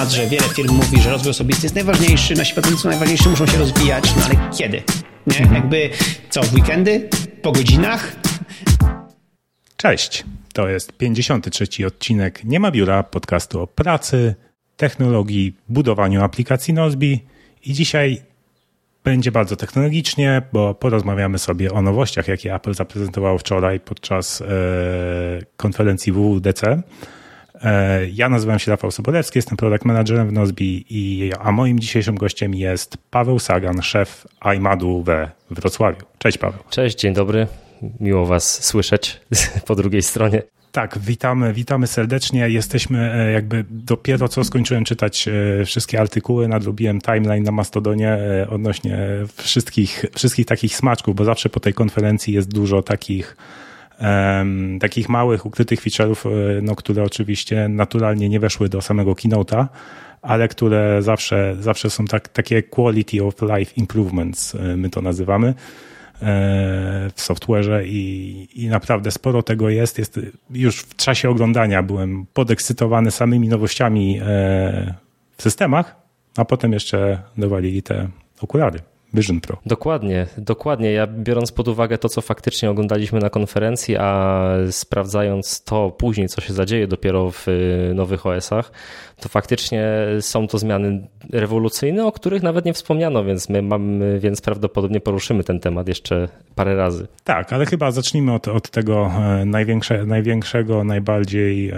temat, że wiele firm mówi, że rozwój osobisty jest najważniejszy, nasi pracownicy najważniejsi, muszą się rozwijać, no ale kiedy? Nie? Mhm. Jakby co, w weekendy? Po godzinach? Cześć, to jest 53 odcinek Nie ma biura, podcastu o pracy, technologii, budowaniu aplikacji Nozbi i dzisiaj będzie bardzo technologicznie, bo porozmawiamy sobie o nowościach, jakie Apple zaprezentowało wczoraj podczas e, konferencji WWDC. E, ja nazywam się Rafał Sobolewski, jestem product managerem w Nozbi, i, a moim dzisiejszym gościem jest Paweł Sagan, szef iMadu we Wrocławiu. Cześć Paweł. Cześć, dzień dobry. Miło Was słyszeć po drugiej stronie. Tak, witamy, witamy serdecznie. Jesteśmy e, jakby dopiero co skończyłem czytać e, wszystkie artykuły, nadrobiłem timeline na Mastodonie odnośnie wszystkich, wszystkich takich smaczków, bo zawsze po tej konferencji jest dużo takich um, takich małych, ukrytych feature'ów, e, no, które oczywiście naturalnie nie weszły do samego keynote'a, ale które zawsze, zawsze są tak, takie quality of life improvements, e, my to nazywamy e, w software'ze i, i naprawdę sporo tego jest. jest. Już w czasie oglądania byłem podekscytowany samymi nowościami w systemach, a potem jeszcze dowalili te okulary. Vision Pro. Dokładnie, dokładnie. Ja biorąc pod uwagę to, co faktycznie oglądaliśmy na konferencji, a sprawdzając to później, co się zadzieje dopiero w y, nowych OS-ach, to faktycznie są to zmiany rewolucyjne, o których nawet nie wspomniano, więc my mamy, więc prawdopodobnie poruszymy ten temat jeszcze parę razy. Tak, ale chyba zacznijmy od, od tego e, największe, największego, najbardziej, e,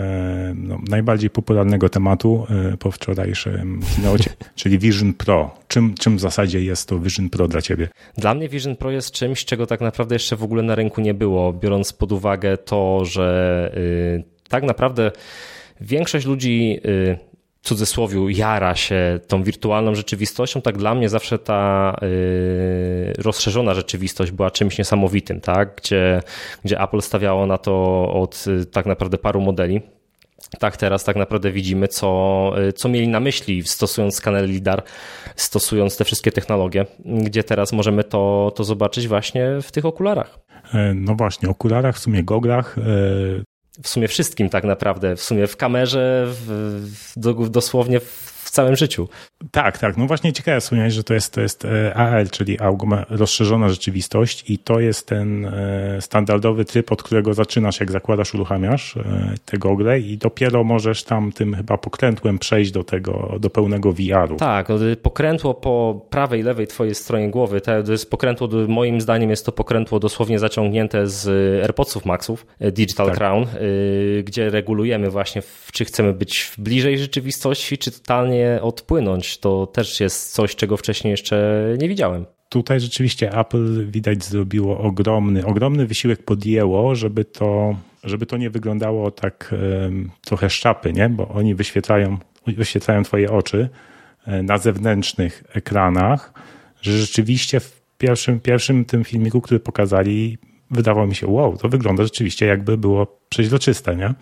no, najbardziej popularnego tematu e, po wczorajszym keynote, czyli Vision Pro. Czym, czym w zasadzie jest to Vision Pro dla ciebie? Dla mnie Vision Pro jest czymś, czego tak naprawdę jeszcze w ogóle na rynku nie było, biorąc pod uwagę to, że yy, tak naprawdę większość ludzi yy, cudzysłowiu jara się tą wirtualną rzeczywistością, tak dla mnie zawsze ta yy, rozszerzona rzeczywistość była czymś niesamowitym, tak? gdzie, gdzie Apple stawiało na to od y, tak naprawdę paru modeli. Tak, teraz tak naprawdę widzimy, co, y, co mieli na myśli, stosując skaner LIDAR, stosując te wszystkie technologie, gdzie teraz możemy to, to zobaczyć właśnie w tych okularach. E, no właśnie, okularach, w sumie goglach, e, w sumie wszystkim tak naprawdę, w sumie w kamerze, w, w, dosłownie w całym życiu. Tak, tak. No właśnie ciekawe wspomniałeś, że to jest, to jest e, AL, czyli rozszerzona rzeczywistość i to jest ten e, standardowy tryb, od którego zaczynasz, jak zakładasz, uruchamiasz e, te gogle i dopiero możesz tam tym chyba pokrętłem przejść do tego, do pełnego VR-u. Tak, pokrętło po prawej, lewej twojej stronie głowy, to jest pokrętło, moim zdaniem jest to pokrętło dosłownie zaciągnięte z AirPodsów Maxów, Digital tak. Crown, gdzie regulujemy właśnie, czy chcemy być bliżej rzeczywistości, czy totalnie odpłynąć. To też jest coś, czego wcześniej jeszcze nie widziałem. Tutaj rzeczywiście Apple widać zrobiło ogromny, ogromny wysiłek podjęło, żeby to, żeby to nie wyglądało tak um, trochę szczapy, nie? bo oni wyświetlają, wyświetlają twoje oczy e, na zewnętrznych ekranach, że rzeczywiście w pierwszym, pierwszym tym filmiku, który pokazali, wydawało mi się, wow, to wygląda rzeczywiście jakby było przeźroczyste, nie?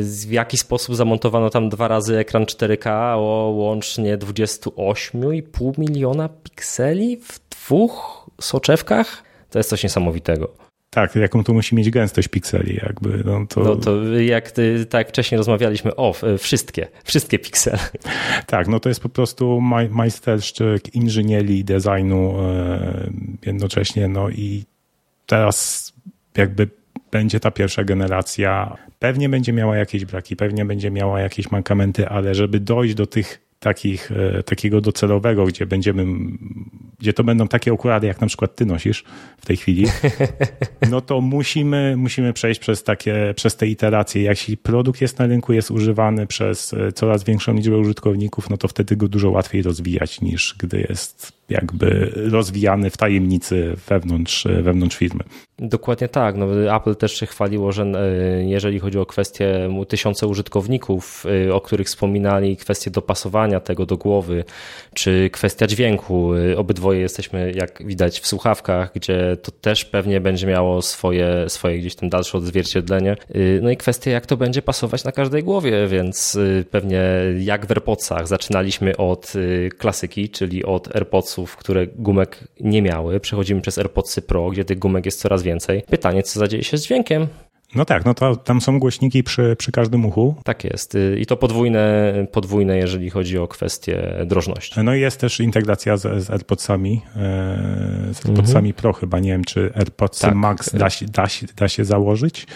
W jaki sposób zamontowano tam dwa razy ekran 4K o łącznie 28,5 miliona pikseli w dwóch soczewkach. To jest coś niesamowitego. Tak, jaką tu musi mieć gęstość pikseli, jakby. No to, no to jak ty, tak wcześniej rozmawialiśmy, o, wszystkie, wszystkie piksele. Tak, no to jest po prostu maj, majsterszczyk inżynierii, designu e, jednocześnie, no i teraz jakby będzie ta pierwsza generacja. Pewnie będzie miała jakieś braki, pewnie będzie miała jakieś mankamenty, ale żeby dojść do tych takich, e, takiego docelowego, gdzie będziemy, gdzie to będą takie okulary, jak na przykład ty nosisz w tej chwili, no to musimy, musimy przejść przez takie, przez te iteracje. Jeśli produkt jest na rynku, jest używany przez e, coraz większą liczbę użytkowników, no to wtedy go dużo łatwiej rozwijać niż gdy jest jakby rozwijany w tajemnicy wewnątrz, wewnątrz firmy. Dokładnie tak. No, Apple też się chwaliło, że e, jeżeli chodzi o kwestie tysiące użytkowników, e, o których wspominali, kwestie dopasowania tego do głowy, czy kwestia dźwięku, e, obydwoje jesteśmy, jak widać, w słuchawkach, gdzie to też pewnie będzie miało swoje, swoje gdzieś tam dalsze odzwierciedlenie. No i kwestia, jak to będzie pasować na każdej głowie, więc pewnie jak w AirPodsach zaczynaliśmy od klasyki, czyli od AirPods AirPodsów, które gumek nie miały. Przechodzimy przez AirPodsy Pro, gdzie tych gumek jest coraz więcej. Pytanie, co zadzieje się z dźwiękiem? No tak, no to tam są głośniki przy, przy każdym uchu. Tak jest. Y, I to podwójne, podwójne, jeżeli chodzi o kwestię drożności. No i jest też integracja z, z AirPodsami, e, z AirPodsami mhm. Pro chyba. Nie wiem, czy AirPods tak. Max da się, da, się, da się założyć.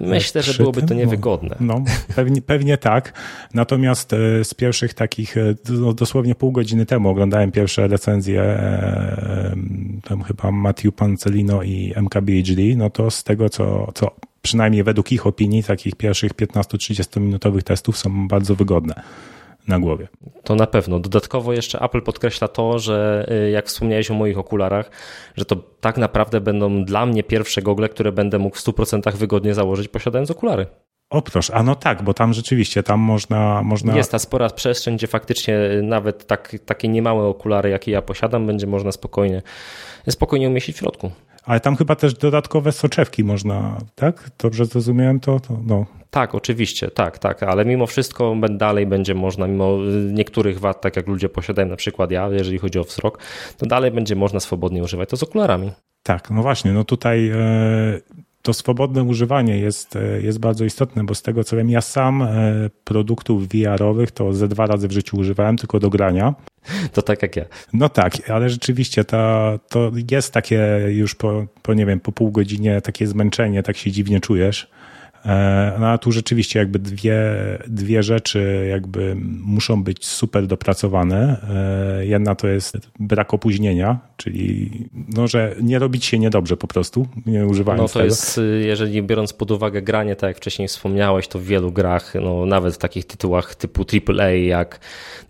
Myślę, że byłoby to niewygodne. No, no pewnie, pewnie tak. Natomiast e, z pierwszych takich, no, dosłownie pół godziny temu oglądałem pierwsze recenzje tam chyba Matthew Pancelino i MKBHD, no to z tego, co, co przynajmniej według ich opinii, takich pierwszych 15-30 minutowych testów są bardzo wygodne na głowie. To na pewno. Dodatkowo jeszcze Apple podkreśla to, że y, jak wspomniałeś o moich okularach, że to tak naprawdę będą dla mnie pierwsze gogle, które będę mógł w 100% wygodnie założyć posiadając okulary. O proszę, a no tak, bo tam rzeczywiście, tam można... można... Jest ta spora przestrzeń, gdzie faktycznie nawet tak, takie niemałe okulary, jakie ja posiadam, będzie można spokojnie, spokojnie umieścić w środku. Ale tam chyba też dodatkowe soczewki można, tak? Dobrze zrozumiałem to? to no. Tak, oczywiście, tak, tak, ale mimo wszystko dalej będzie można, mimo niektórych wad, tak jak ludzie posiadają, na przykład ja, jeżeli chodzi o wzrok, to dalej będzie można swobodnie używać to z okularami. Tak, no właśnie, no tutaj e, to swobodne używanie jest, e, jest bardzo istotne, bo z tego co wiem, ja sam e, produktów VR-owych to ze dwa razy w życiu używałem, tylko do grania. To tak jak ja. No tak, ale rzeczywiście to, to jest takie już po, po, nie wiem, po pół godzinie takie zmęczenie, tak się dziwnie czujesz. E, no a tu rzeczywiście jakby dwie, dwie rzeczy jakby muszą być super dopracowane. E, jedna to jest brak opóźnienia, czyli no, że nie robić się niedobrze po prostu, nie używając No to tego. jest, jeżeli biorąc pod uwagę granie, tak jak wcześniej wspomniałeś, to w wielu grach, no nawet w takich tytułach typu AAA jak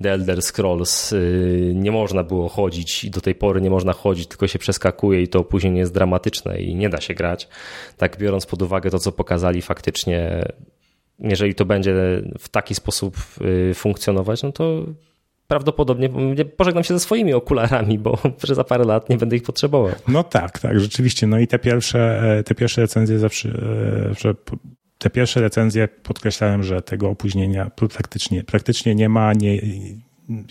The Elder Scrolls y, nie można było chodzić i do tej pory nie można chodzić, tylko się przeskakuje i to opóźnienie jest dramatyczne i nie da się grać. Tak biorąc pod uwagę to, co pokazali faktycznie, jeżeli to będzie w taki sposób y, funkcjonować, no to prawdopodobnie pożegnam się ze swoimi okularami, bo za parę lat nie będę ich potrzebował. No tak, tak, rzeczywiście. No i te pierwsze, e, te pierwsze recenzje zawsze, e, że te pierwsze recenzje podkreślałem, że tego opóźnienia praktycznie, praktycznie nie ma, nie,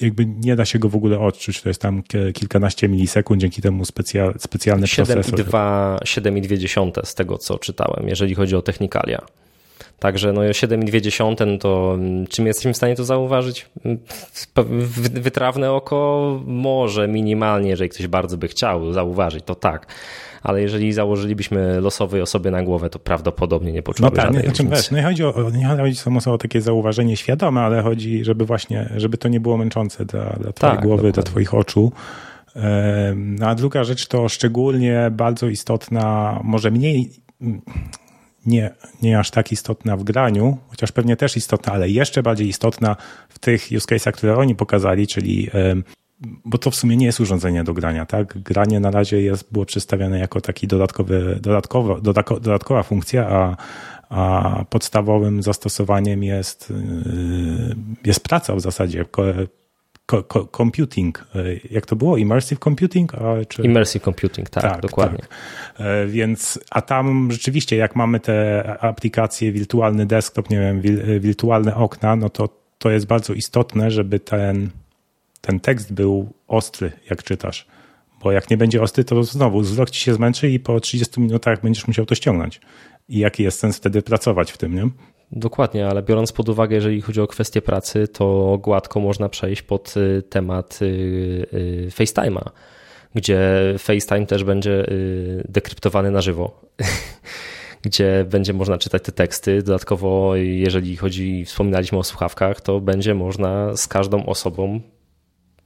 jakby nie da się go w ogóle odczuć. To jest tam kilkanaście milisekund, dzięki temu specjal, specjalny 7 procesor. 7,2 z tego, co czytałem, jeżeli chodzi o technikalia. Także no 7,2 no to mm, czym jesteśmy w stanie to zauważyć? Mm, wytrawne oko może minimalnie, jeżeli ktoś bardzo by chciał zauważyć, to tak. Ale jeżeli założylibyśmy losowej osobie na głowę, to prawdopodobnie nie poczułby no tak, żadnej znaczy, wiesz, nie chodzi o, nie chodzi samo o takie zauważenie świadome, ale chodzi, żeby właśnie, żeby to nie było męczące dla, dla twojej tak, głowy, dokładnie. dla twoich oczu. A druga rzecz to szczególnie bardzo istotna, może mniej nie, nie aż tak istotna w graniu, chociaż pewnie też istotna, ale jeszcze bardziej istotna w tych use case'ach, które oni pokazali, czyli bo to w sumie nie jest urządzenie do grania, tak? Granie na razie jest, było przedstawiane jako taki dodatkowy, dodatkowa, dodatkowa funkcja, a, a podstawowym zastosowaniem jest, yy, jest praca w zasadzie, computing. Jak to było? Immersive computing? A, czy... Immersive computing, tak, tak dokładnie. Tak. E, więc, a tam rzeczywiście, jak mamy te aplikacje, wirtualny desktop, nie wiem, wirtualne okna, no to to jest bardzo istotne, żeby ten, ten tekst był ostry, jak czytasz. Bo jak nie będzie ostry, to znowu wzrok ci się zmęczy i po 30 minutach będziesz musiał to ściągnąć. I jaki jest sens wtedy pracować w tym, nie? Dokładnie, ale biorąc pod uwagę, jeżeli chodzi o kwestię pracy, to gładko można przejść pod y, temat y, y, FaceTime'a, gdzie FaceTime też będzie dekryptowany na żywo. gdzie będzie można czytać te teksty. Dodatkowo, jeżeli chodzi, wspominaliśmy o słuchawkach, to będzie można z każdą osobą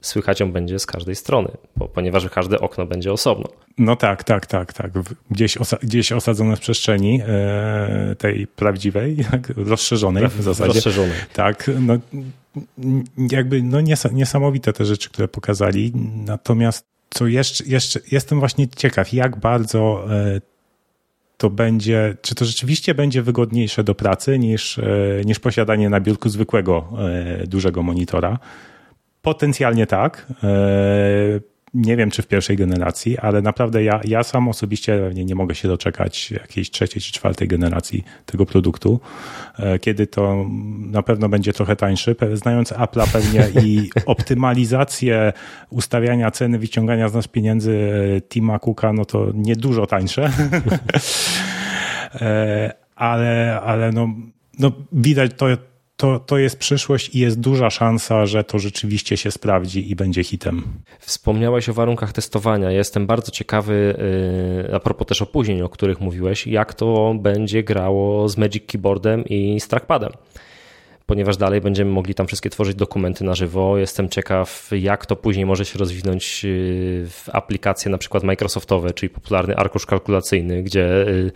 słychać ją będzie z każdej strony, bo, ponieważ każde okno będzie osobno. No tak, tak, tak, tak. Gdzieś, osa gdzieś osadzone w przestrzeni e, tej prawdziwej, tak, rozszerzonej w zasadzie. Rozszerzonej. Tak, no, jakby no nies niesamowite te rzeczy, które pokazali. Natomiast co jeszcze, jeszcze jestem właśnie ciekaw, jak bardzo e, to będzie, czy to rzeczywiście będzie wygodniejsze do pracy niż, e, niż posiadanie na biurku zwykłego e, dużego monitora. Potencjalnie tak. E, nie wiem, czy w pierwszej generacji, ale naprawdę ja, ja sam osobiście nie, nie mogę się doczekać jakiejś trzeciej czy czwartej generacji tego produktu, e, kiedy to na pewno będzie trochę tańszy. Znając Apple'a pewnie i optymalizację ustawiania ceny, wyciągania z nas pieniędzy e, Tima Cooka, no to nie dużo tańsze. ale, ale no, no widać to, to, to jest przyszłość i jest duża szansa, że to rzeczywiście się sprawdzi i będzie hitem. Wspomniałeś o warunkach testowania. Jestem bardzo ciekawy, y, a propos też opóźnień, o których mówiłeś, jak to będzie grało z Magic Keyboardem i z trackpadem ponieważ dalej będziemy mogli tam wszystkie tworzyć dokumenty na żywo. Jestem ciekaw, jak to później może się rozwinąć y, w aplikacje na przykład Microsoftowe, czyli popularny arkusz kalkulacyjny, gdzie y,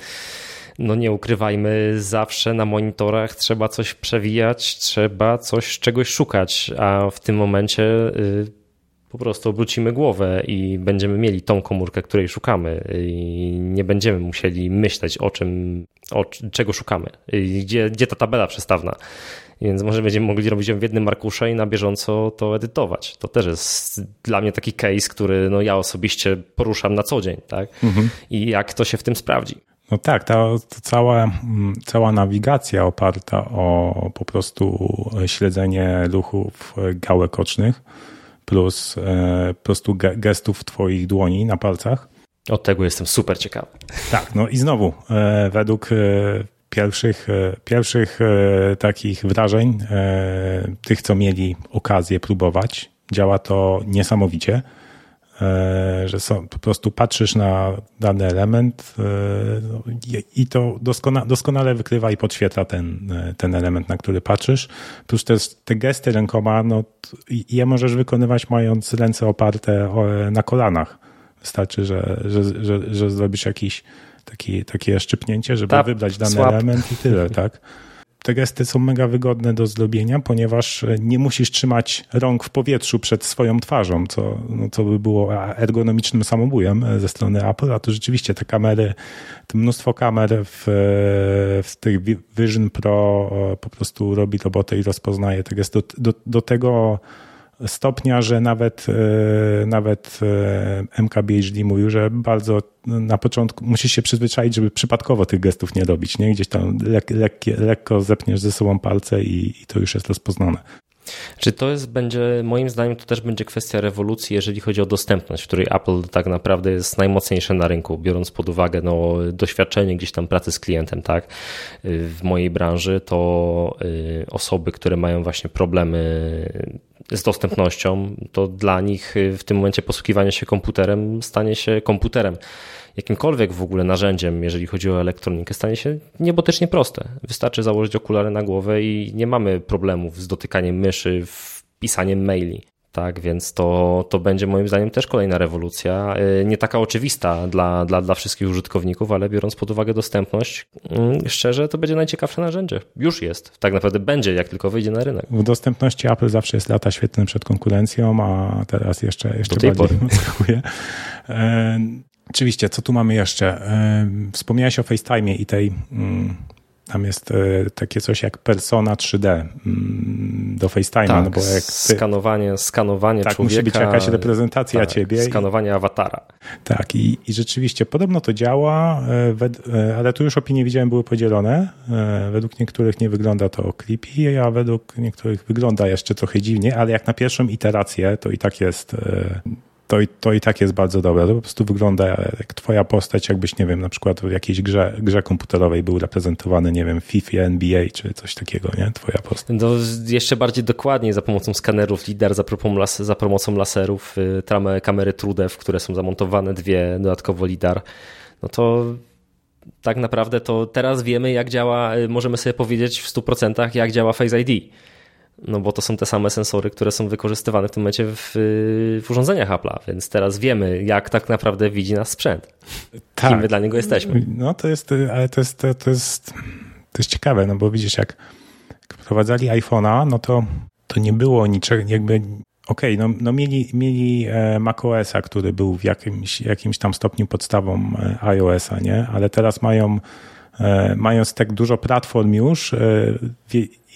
no nie ukrywajmy, zawsze na monitorach trzeba coś przewijać, trzeba coś czegoś szukać, a w tym momencie y, po prostu obrócimy głowę i będziemy mieli tą komórkę, której szukamy i nie będziemy musieli myśleć o czym, o czego szukamy, gdzie, gdzie ta tabela przestawna. Więc może będziemy mogli robić ją w jednym arkusze i na bieżąco to edytować. To też jest dla mnie taki case, który no ja osobiście poruszam na co dzień, tak? Mhm. I jak to się w tym sprawdzi. No tak, ta, ta cała, mm, cała nawigacja oparta o po prostu śledzenie ruchów gałek ocznych plus e, po prostu gestów twoich dłoni na palcach. Od tego jestem super ciekawy. Tak, no i znowu, e, według e, pierwszych, pierwszych takich wrażeń, tych, co mieli okazję próbować, działa to niesamowicie. E, że są, po prostu patrzysz na dany element e, i to doskona, doskonale wykrywa i podświetla ten, e, ten element, na który patrzysz. Plus te, te gesty rękoma, no, je możesz wykonywać mając ręce oparte na kolanach. Wystarczy, że, że, że, że zrobisz jakiś taki, takie szczypnięcie, żeby wybrać dany swap. element i tyle, tak? te gesty są mega wygodne do zrobienia, ponieważ nie musisz trzymać rąk w powietrzu przed swoją twarzą, co, no, co by było ergonomicznym samobójem ze strony Apple, a tu rzeczywiście te kamery, to mnóstwo kamer w, w tych Vision Pro po prostu robi robotę i rozpoznaje te gesty. Do, do, do tego stopnia, że nawet, e, nawet e, MKBHD mówił, że bardzo na początku musisz się przyzwyczaić, żeby przypadkowo tych gestów nie robić, nie? Gdzieś tam lek, lekko zepniesz ze sobą palce i, i to już jest rozpoznane. Czy to jest, będzie, moim zdaniem, to też będzie kwestia rewolucji, jeżeli chodzi o dostępność, w której Apple tak naprawdę jest najmocniejsze na rynku, biorąc pod uwagę no, doświadczenie gdzieś tam pracy z klientem, tak? W mojej branży to y, osoby, które mają właśnie problemy z dostępnością, to dla nich w tym momencie posługiwanie się komputerem stanie się komputerem jakimkolwiek w ogóle narzędziem, jeżeli chodzi o elektronikę, stanie się niebotycznie proste. Wystarczy założyć okulary na głowę i nie mamy problemów z dotykaniem myszy, wpisaniem maili. Tak, więc to, to będzie moim zdaniem też kolejna rewolucja. Y, nie taka oczywista dla, dla, dla wszystkich użytkowników, ale biorąc pod uwagę dostępność, mm, szczerze, to będzie najciekawsze narzędzie. Już jest. Tak naprawdę będzie, jak tylko wyjdzie na rynek. W dostępności Apple zawsze jest lata świetnym przed konkurencją, a teraz jeszcze, jeszcze bardziej odskakuje. Oczywiście, co tu mamy jeszcze? Wspomniałeś o FaceTime i tej mm, tam jest e, takie coś jak persona 3D mm, do FaceTime. Tak, no bo jak ty... skanowanie, skanowanie tak, człowieka. musi być jakaś reprezentacja tak, ciebie. Skanowanie awatara. Tak i, i rzeczywiście podobno to działa, e, e, ale tu już opinie widziałem były podzielone. Według niektórych nie wygląda to creepy, a według niektórych wygląda jeszcze trochę dziwnie, ale jak na pierwszą iterację to i tak jest to, to i tak jest bardzo dobre. To po prostu wygląda jak twoja postać, jakbyś, nie wiem, na przykład w jakiejś grze, grze komputerowej był reprezentowany, nie wiem, FIFA, NBA czy coś takiego, nie? Twoja postać. No, jeszcze bardziej dokładniej za pomocą skanerów LIDAR, za, las, za pomocą laserów, y, tramę kamery TrueDepth, które są zamontowane, dwie dodatkowo LIDAR, no to tak naprawdę to teraz wiemy, jak działa, y, możemy sobie powiedzieć w 100% jak działa Face ID no bo to są te same sensory, które są wykorzystywane w tym momencie w, w urządzeniach Apple'a, więc teraz wiemy, jak tak naprawdę widzi nas sprzęt. Tak. Kim my dla niego jesteśmy. No to jest, ale to jest, to jest, to jest ciekawe, no bo widzisz, jak wprowadzali iPhone'a, no to, to nie było niczego, jakby Okej, okay, no, no mieli, mieli e, macOSa, który był w jakimś, jakimś tam stopniu podstawą e, iOSa, nie? Ale teraz mają, e, mając tak dużo platform już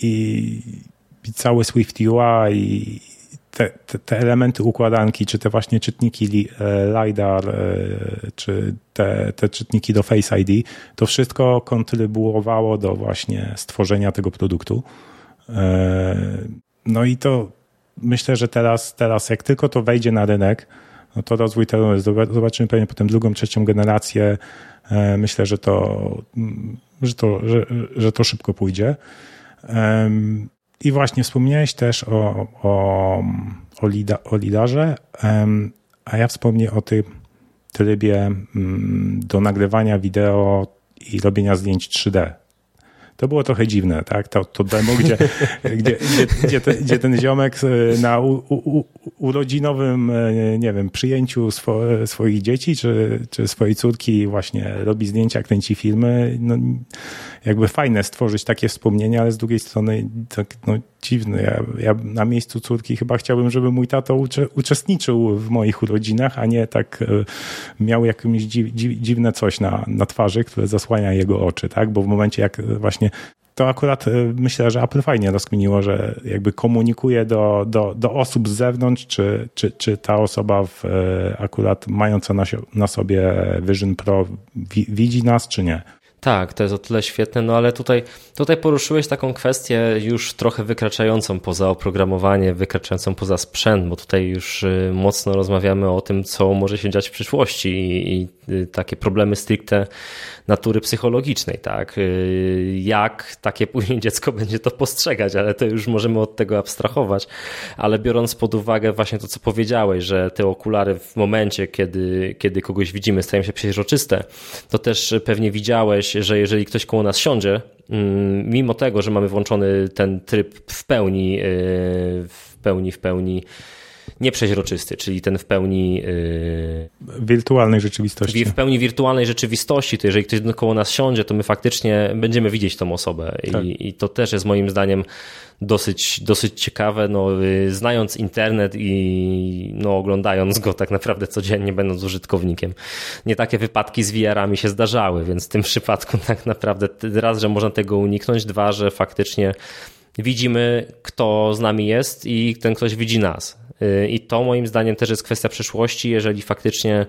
i cały Swift UI i te, te, te, elementy układanki, czy te właśnie czytniki e, LiDAR, e, czy te, te czytniki do Face ID, to wszystko kontrybuowało do właśnie stworzenia tego produktu. E, no i to myślę, że teraz, teraz jak tylko to wejdzie na rynek, no to rozwój tego, zobaczymy pewnie potem drugą, trzecią generację. Myślę, że to, że to, że, że to szybko pójdzie. I właśnie wspomniałeś też o, o, o, lida, o lidarze, a ja wspomnę o tym trybie mm, do nagrywania wideo i robienia zdjęć 3D. To było trochę dziwne, tak? To, to demo, gdzie, gdzie, gdzie, gdzie, ten, gdzie ten ziomek e, na u, u, urodzinowym, e, nie wiem, przyjęciu swo, swoich dzieci czy, czy swojej córki właśnie robi zdjęcia, kręci filmy. No, jakby fajne stworzyć takie wspomnienia, ale z drugiej strony tak no, dziwne. Ja, ja na miejscu córki chyba chciałbym, żeby mój tato ucze, uczestniczył w moich urodzinach, a nie tak e, miał jakieś dziw, dziw, dziwne coś na, na twarzy, które zasłania jego oczy, tak? Bo w momencie jak właśnie to akurat e, myślę, że Apple fajnie rozkminiło, że jakby komunikuje do, do, do osób z zewnątrz, czy, czy, czy ta osoba w, e, akurat mająca na, na sobie Vision Pro widzi nas, czy nie. Tak, to jest o tyle świetne, no ale tutaj, tutaj poruszyłeś taką kwestię już trochę wykraczającą poza oprogramowanie, wykraczającą poza sprzęt, bo tutaj już y, mocno rozmawiamy o tym, co może się dziać w przyszłości i, i takie problemy stricte natury psychologicznej, tak? Y, jak takie później dziecko będzie to postrzegać, ale to już możemy od tego abstrahować, ale biorąc pod uwagę właśnie to, co powiedziałeś, że te okulary w momencie, kiedy, kiedy kogoś widzimy, stają się przeźroczyste, to też pewnie widziałeś, że jeżeli ktoś koło nas siądzie, mm, mimo tego, że mamy włączony ten tryb w pełni, y, w pełni, w pełni nieprzeźroczysty, czyli ten w pełni y, wirtualnej rzeczywistości. W pełni wirtualnej rzeczywistości, to jeżeli ktoś koło nas siądzie, to my faktycznie będziemy widzieć tą osobę tak. I, i to też jest moim zdaniem dosyć, dosyć ciekawe, no, y, znając internet i no, oglądając go tak naprawdę codziennie, będąc użytkownikiem. Nie takie wypadki z VR-ami się zdarzały, więc w tym przypadku tak naprawdę raz, że można tego uniknąć, dwa, że faktycznie widzimy, kto z nami jest i ten ktoś widzi nas. I to moim zdaniem też jest kwestia przyszłości, jeżeli faktycznie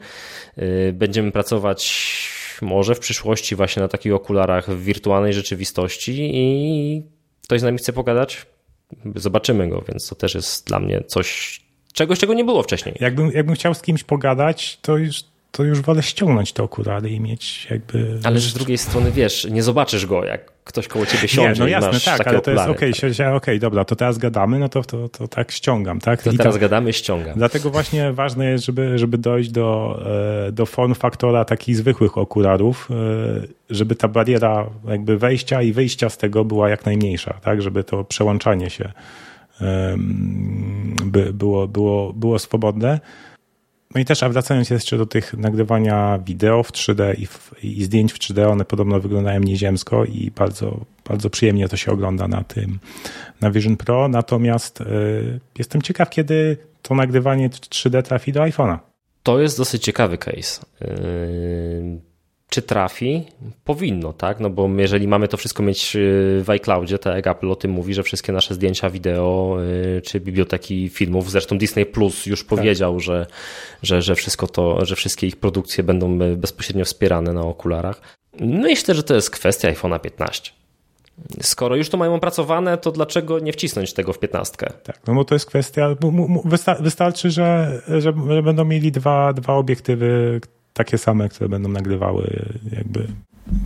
y, będziemy pracować może w przyszłości właśnie na takich okularach w wirtualnej rzeczywistości i ktoś z nami chce pogadać, zobaczymy go, więc to też jest dla mnie coś, czegoś, czego nie było wcześniej. Jakbym, jakbym chciał z kimś pogadać, to już to już wolę ściągnąć te okulary i mieć jakby... Ale z drugiej strony, wiesz, nie zobaczysz go, jak ktoś koło ciebie siądzie nie, no jasne, tak, ale to jest okej, okay, tak. okay, dobra, to teraz gadamy, no to, to, to tak ściągam, tak? To I teraz to, gadamy, ściągam. Dlatego właśnie ważne jest, żeby, żeby dojść do, e, do form faktora takich zwykłych okularów, e, żeby ta bariera jakby wejścia i wyjścia z tego była jak najmniejsza, tak? Żeby to przełączanie się by było, było, było swobodne. No i też, a wracając jeszcze do tych nagrywania wideo w 3D i, w, i, zdjęć w 3D, one podobno wyglądają nieziemsko i bardzo, bardzo przyjemnie to się ogląda na tym, na Vision Pro. Natomiast y, jestem ciekaw, kiedy to nagrywanie 3D trafi do iPhone'a. To jest dosyć ciekawy case. Yy czy trafi? Powinno, tak? No bo jeżeli mamy to wszystko mieć y, w iCloudzie, tak jak Apple o tym mówi, że wszystkie nasze zdjęcia, wideo y, czy biblioteki filmów, zresztą Disney Plus już tak. powiedział, że, że, że wszystko to, że wszystkie ich produkcje będą bezpośrednio wspierane na okularach. No i myślę, że to jest kwestia iPhone'a 15. Skoro już to mają opracowane, to dlaczego nie wcisnąć tego w 15? Tak, no bo to jest kwestia, wystarczy, że, że, że będą mieli dwa, dwa obiektywy, takie same, które będą nagrywały jakby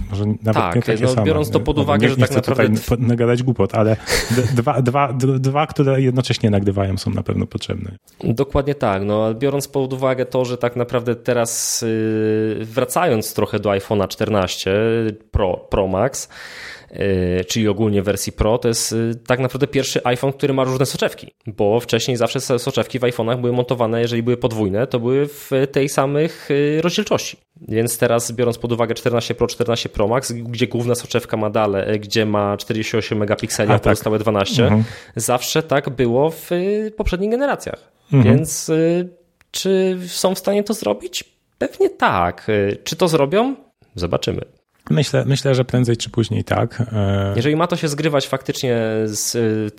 może nawet tak, nie takie no, same. biorąc to pod uwagę, nie, że nie tak naprawdę... Tutaj nagadać głupot, ale dwa, dwa, dwa, które jednocześnie nagrywają są na pewno potrzebne. Dokładnie tak, no biorąc pod uwagę to, że tak naprawdę teraz y, wracając trochę do iPhone'a 14 Pro, Pro Max, czyli ogólnie wersji Pro, to jest y, tak naprawdę pierwszy iPhone, który ma różne soczewki, bo wcześniej zawsze soczewki w iPhone'ach były montowane, jeżeli były podwójne, to były w tej samych y, rozdzielczości. Więc teraz biorąc pod uwagę 14 Pro, 14 Pro Max, gdzie główna soczewka ma dale, gdzie ma 48 megapikseli, a, a tak. pozostałe 12, mhm. zawsze tak było w poprzednich generacjach. Mhm. Więc czy są w stanie to zrobić? Pewnie tak. Czy to zrobią? Zobaczymy. Myślę, myślę, że prędzej czy później tak. E, Jeżeli ma to się zgrywać faktycznie z,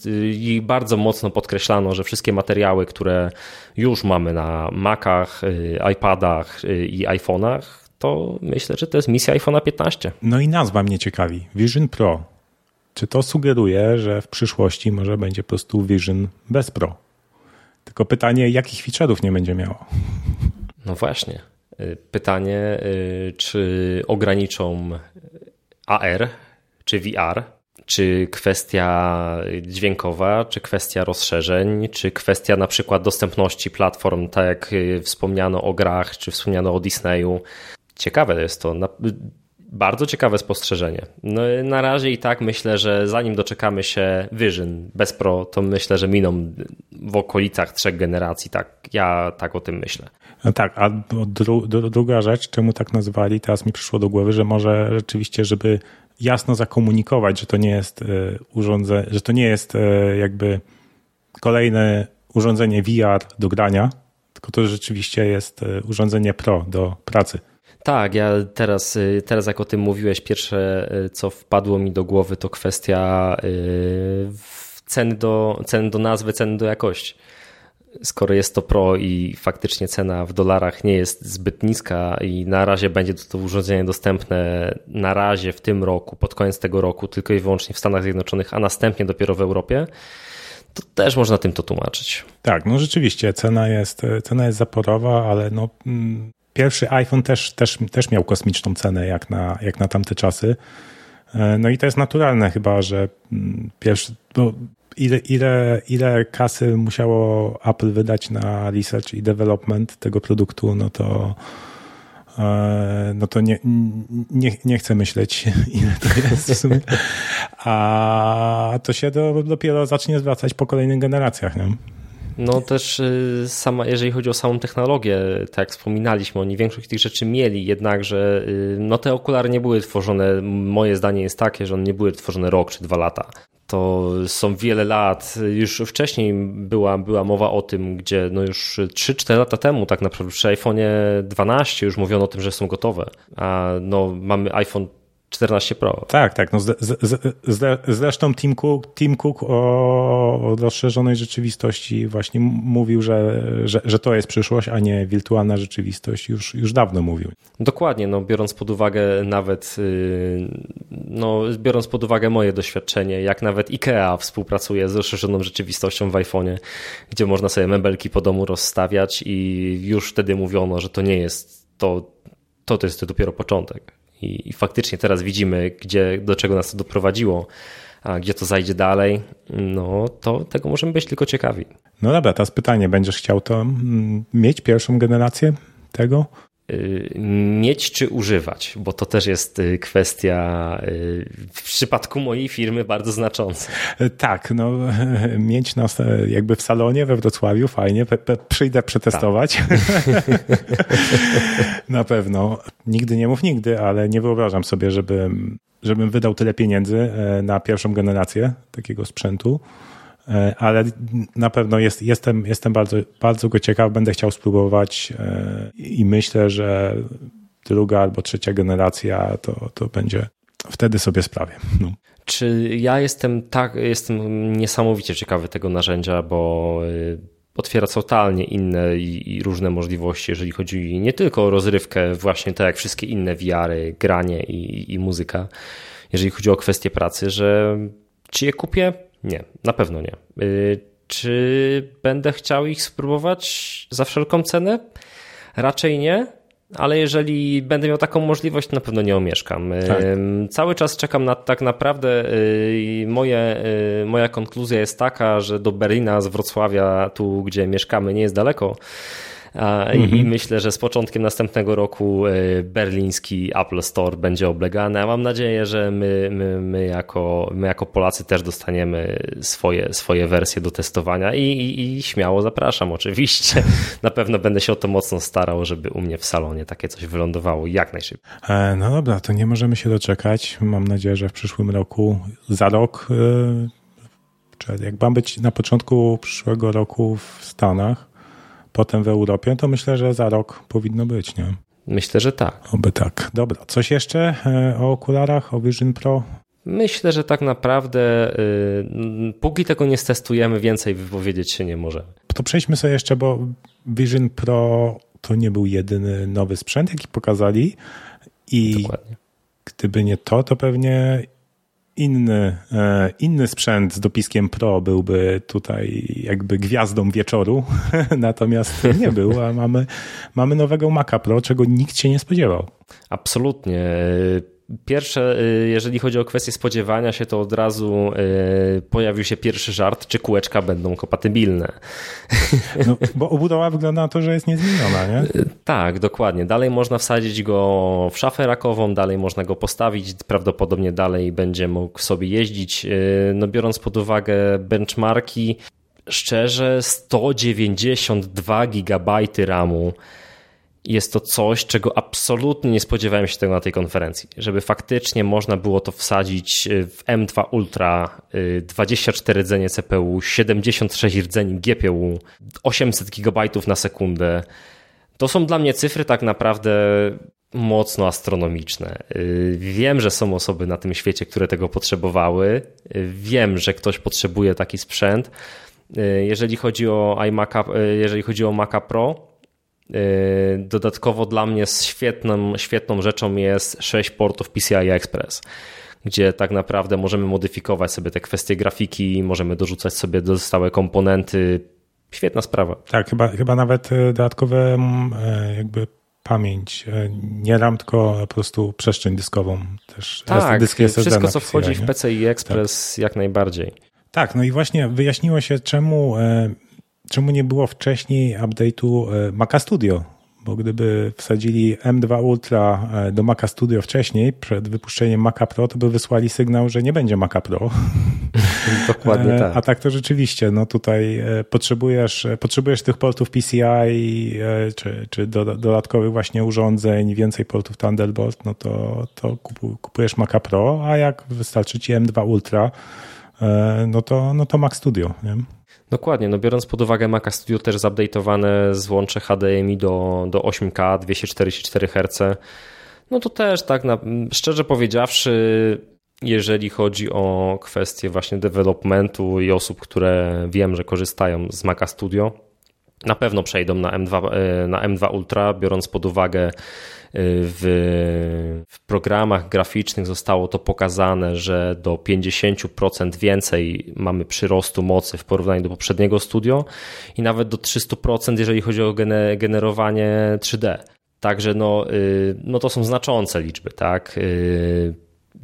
y, i bardzo mocno podkreślano, że wszystkie materiały, które już mamy na Macach, y, iPadach i iPhone'ach, to myślę, że to jest misja iPhone'a 15. No i nazwa mnie ciekawi. Vision Pro. Czy to sugeruje, że w przyszłości może będzie po prostu Vision bez Pro? Tylko pytanie, jakich feature'ów nie będzie miało? No właśnie. Pytanie, czy ograniczą AR czy VR, czy kwestia dźwiękowa, czy kwestia rozszerzeń, czy kwestia na przykład dostępności platform, tak jak wspomniano o grach, czy wspomniano o Disneyu. Ciekawe jest to. Bardzo ciekawe spostrzeżenie. No, na razie i tak myślę, że zanim doczekamy się Vision bez Pro, to myślę, że miną w okolicach trzech generacji. Tak, ja tak o tym myślę. No tak, a dru, druga rzecz, czemu tak nazwali, teraz mi przyszło do głowy, że może rzeczywiście, żeby jasno zakomunikować, że to nie jest e, urządzenie, że to nie jest e, jakby kolejne urządzenie VR do grania, tylko to rzeczywiście jest e, urządzenie Pro do pracy. Tak, ja teraz, teraz jak o tym mówiłeś, pierwsze co wpadło mi do głowy to kwestia ceny do, ceny do nazwy, ceny do jakości skoro jest to Pro i faktycznie cena w dolarach nie jest zbyt niska i na razie będzie to urządzenie dostępne na razie w tym roku, pod koniec tego roku, tylko i wyłącznie w Stanach Zjednoczonych, a następnie dopiero w Europie, to też można tym to tłumaczyć. Tak, no rzeczywiście cena jest, cena jest zaporowa, ale no, mm, pierwszy iPhone też, też, też miał kosmiczną cenę jak na, jak na tamte czasy. E, no i to jest naturalne chyba, że mm, pierwszy, no, ile, ile, ile kasy musiało Apple wydać na research i development tego produktu, no to e, no to nie, nie, nie chcę myśleć, ile to jest w sumie. A to się do, dopiero zacznie zwracać po kolejnych generacjach. Nie? No też y, sama, jeżeli chodzi o samą technologię, tak jak wspominaliśmy, oni większość tych rzeczy mieli, jednakże y, no te okulary nie były tworzone, moje zdanie jest takie, że one nie były tworzone rok czy dwa lata to są wiele lat. Już wcześniej była, była mowa o tym, gdzie no już 3-4 lata temu tak naprawdę przy iPhone 12 już mówiono o tym, że są gotowe. A no mamy iPhone 14 Pro. Tak, tak. No z, z, z, zresztą Tim Cook, Tim Cook o, rozszerzonej rzeczywistości właśnie mówił, że, że, że to jest przyszłość, a nie wirtualna rzeczywistość. Już, już dawno mówił. Dokładnie, no biorąc pod uwagę nawet, y, no biorąc pod uwagę moje doświadczenie, jak nawet IKEA współpracuje z rozszerzoną rzeczywistością w iPhone'ie, gdzie można sobie mebelki po domu rozstawiać i już wtedy mówiono, że to nie jest to, to, to jest dopiero początek. I, I, faktycznie teraz widzimy, gdzie, do czego nas to doprowadziło, a gdzie to zajdzie dalej, no to tego możemy być tylko ciekawi. No dobra, teraz pytanie, będziesz chciał to mm, mieć pierwszą generację tego? Y, mieć czy używać, bo to też jest y, kwestia y, w przypadku mojej firmy bardzo znacząca. Tak, no mieć nas jakby w salonie we Wrocławiu, fajnie, przyjdę przetestować. Tak. Na pewno. Nigdy nie mów nigdy, ale nie wyobrażam sobie, żebym, żebym wydał tyle pieniędzy e, na pierwszą generację takiego sprzętu. E, ale na pewno jest, jestem, jestem bardzo, bardzo go ciekaw, będę chciał spróbować e, i myślę, że druga albo trzecia generacja to, to będzie wtedy sobie sprawię. No. Czy ja jestem tak, jestem niesamowicie ciekawy tego narzędzia, bo y, otwiera totalnie inne i, różne możliwości, jeżeli chodzi nie tylko o rozrywkę, właśnie tak jak wszystkie inne wiary, granie i, i muzyka, jeżeli chodzi o kwestie pracy, że czy je kupię? Nie, na pewno nie. Y, czy będę chciał ich spróbować za wszelką cenę? Raczej nie, ale jeżeli będę miał taką możliwość, na pewno nie omieszkam. Y, tak. Cały czas czekam na tak naprawdę. Y, moje, moja konkluzja jest taka, że do Berlina z Wrocławia, tu gdzie mieszkamy, nie jest daleko. Mhm. I myślę, że z początkiem następnego roku e, berliński Apple Store będzie oblegany. A mam nadzieję, że my, my, my, jako, my jako Polacy też dostaniemy swoje, swoje wersje do testowania i, i, i śmiało zapraszam oczywiście. Na pewno będę się o to mocno starał, żeby u mnie w salonie takie coś wylądowało jak najszybciej. E, no dobra, to nie możemy się doczekać. Mam nadzieję, że w przyszłym roku, za rok, e, czy jak mam być na początku przyszłego roku w Stanach, potem w Europie, to myślę, że za rok powinno być, nie? Myślę, że tak. Oby tak. Dobra, coś jeszcze e, o okularach, o Vision Pro? Myślę, że tak naprawdę yy, póki tego nie stestujemy, więcej wypowiedzieć się nie możemy. To przejdźmy sobie jeszcze, bo Vision Pro to nie był jedyny nowy sprzęt, jaki pokazali i Dokładnie. gdyby nie to, to pewnie inny, e, inny sprzęt z dopiskiem Pro byłby tutaj jakby gwiazdą wieczoru, natomiast nie był, a mamy, mamy nowego Maca Pro, czego nikt się nie spodziewał. Absolutnie. Pierwsze, y, jeżeli chodzi o kwestię spodziewania się, to od razu y, pojawił się pierwszy żart, czy kółeczka będą kompatybilne. No, bo obudowa wygląda na to, że jest niezmieniona, nie? Y, tak, dokładnie. Dalej można wsadzić go w szafę rakową, dalej można go postawić, prawdopodobnie dalej będzie mógł sobie jeździć. No, biorąc pod uwagę benchmarki, szczerze 192 GB RAMu jest to coś, czego absolutnie nie spodziewałem się tego na tej konferencji. Żeby faktycznie można było to wsadzić y, w M2 Ultra, 24 y, rdzenie CPU, 76 rdzeni GPU, 800 GB na sekundę. To są dla mnie cyfry tak naprawdę mocno astronomiczne. Y, wiem, że są osoby na tym świecie, które tego potrzebowały. Wiem, że ktoś potrzebuje taki sprzęt. Jeżeli chodzi o iMac'a, jeżeli chodzi o Maca Pro, dodatkowo dla mnie świetną, świetną rzeczą jest 6 portów PCI Express, gdzie tak naprawdę możemy modyfikować sobie te kwestie grafiki, możemy dorzucać sobie dostałe komponenty. Świetna sprawa. Tak, chyba, chyba nawet e, dodatkowe mm, e, jakby pamięć, e, nie RAM, tylko po prostu przestrzeń dyskową. Też tak, dyski SSD wszystko co wchodzi w PCI Express tak. jak najbardziej. Tak, no i właśnie wyjaśniło się, czemu czemu nie było wcześniej update'u e, Maca Studio? Bo gdyby wsadzili M2 Ultra e, do Maca Studio wcześniej, przed wypuszczeniem Maca Pro, to by wysłali sygnał, że nie będzie Maca Pro. Dokładnie e, tak. A tak to rzeczywiście, no tutaj potrzebujesz, potrzebujesz tych portów PCI, czy, czy do, dodatkowych właśnie urządzeń, więcej portów Thunderbolt, no to, to kupujesz Maca Pro, a jak wystarczy ci M2 Ultra, no to, no to Mac Studio. Nie? Dokładnie, no biorąc pod uwagę Maca Studio też zupdate'owane złącze HDMI do, do 8K 244 Hz, no to też tak na, szczerze powiedziawszy, jeżeli chodzi o kwestię właśnie developmentu i osób, które wiem, że korzystają z Maca Studio, na pewno przejdą na M2, e, na M2 Ultra, biorąc pod uwagę w, w programach graficznych zostało to pokazane, że do 50% więcej mamy przyrostu mocy w porównaniu do poprzedniego studio i nawet do 300%, jeżeli chodzi o generowanie 3D. Także no, y, no to są znaczące liczby, tak?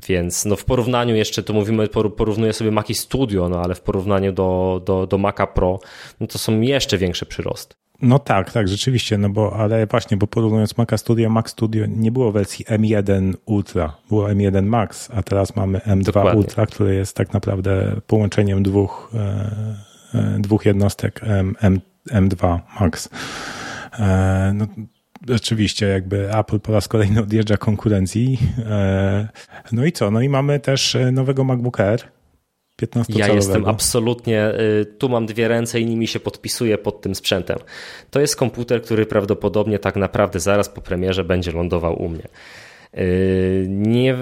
Więc no w porównaniu jeszcze, to mówimy, porównuję sobie Maci Studio, no ale w porównaniu do, do, do Maca Pro, no to są jeszcze większe przyrosty. No tak, tak, rzeczywiście, no bo, ale właśnie, bo porównując Maca Studio, Mac Studio nie było wersji M1 Ultra, było M1 Max, a teraz mamy M2 Dokładnie. Ultra, który jest tak naprawdę połączeniem dwóch, e, e, dwóch jednostek M, M, M2 Max. E, no, rzeczywiście, jakby Apple po raz kolejny odjeżdża konkurencji. No i co? No i mamy też nowego MacBook Air, 15 Ja jestem absolutnie, y, tu mam dwie ręce i nimi się podpisuję pod tym sprzętem. To jest komputer, który prawdopodobnie tak naprawdę zaraz po premierze będzie lądował u mnie. Y, nie,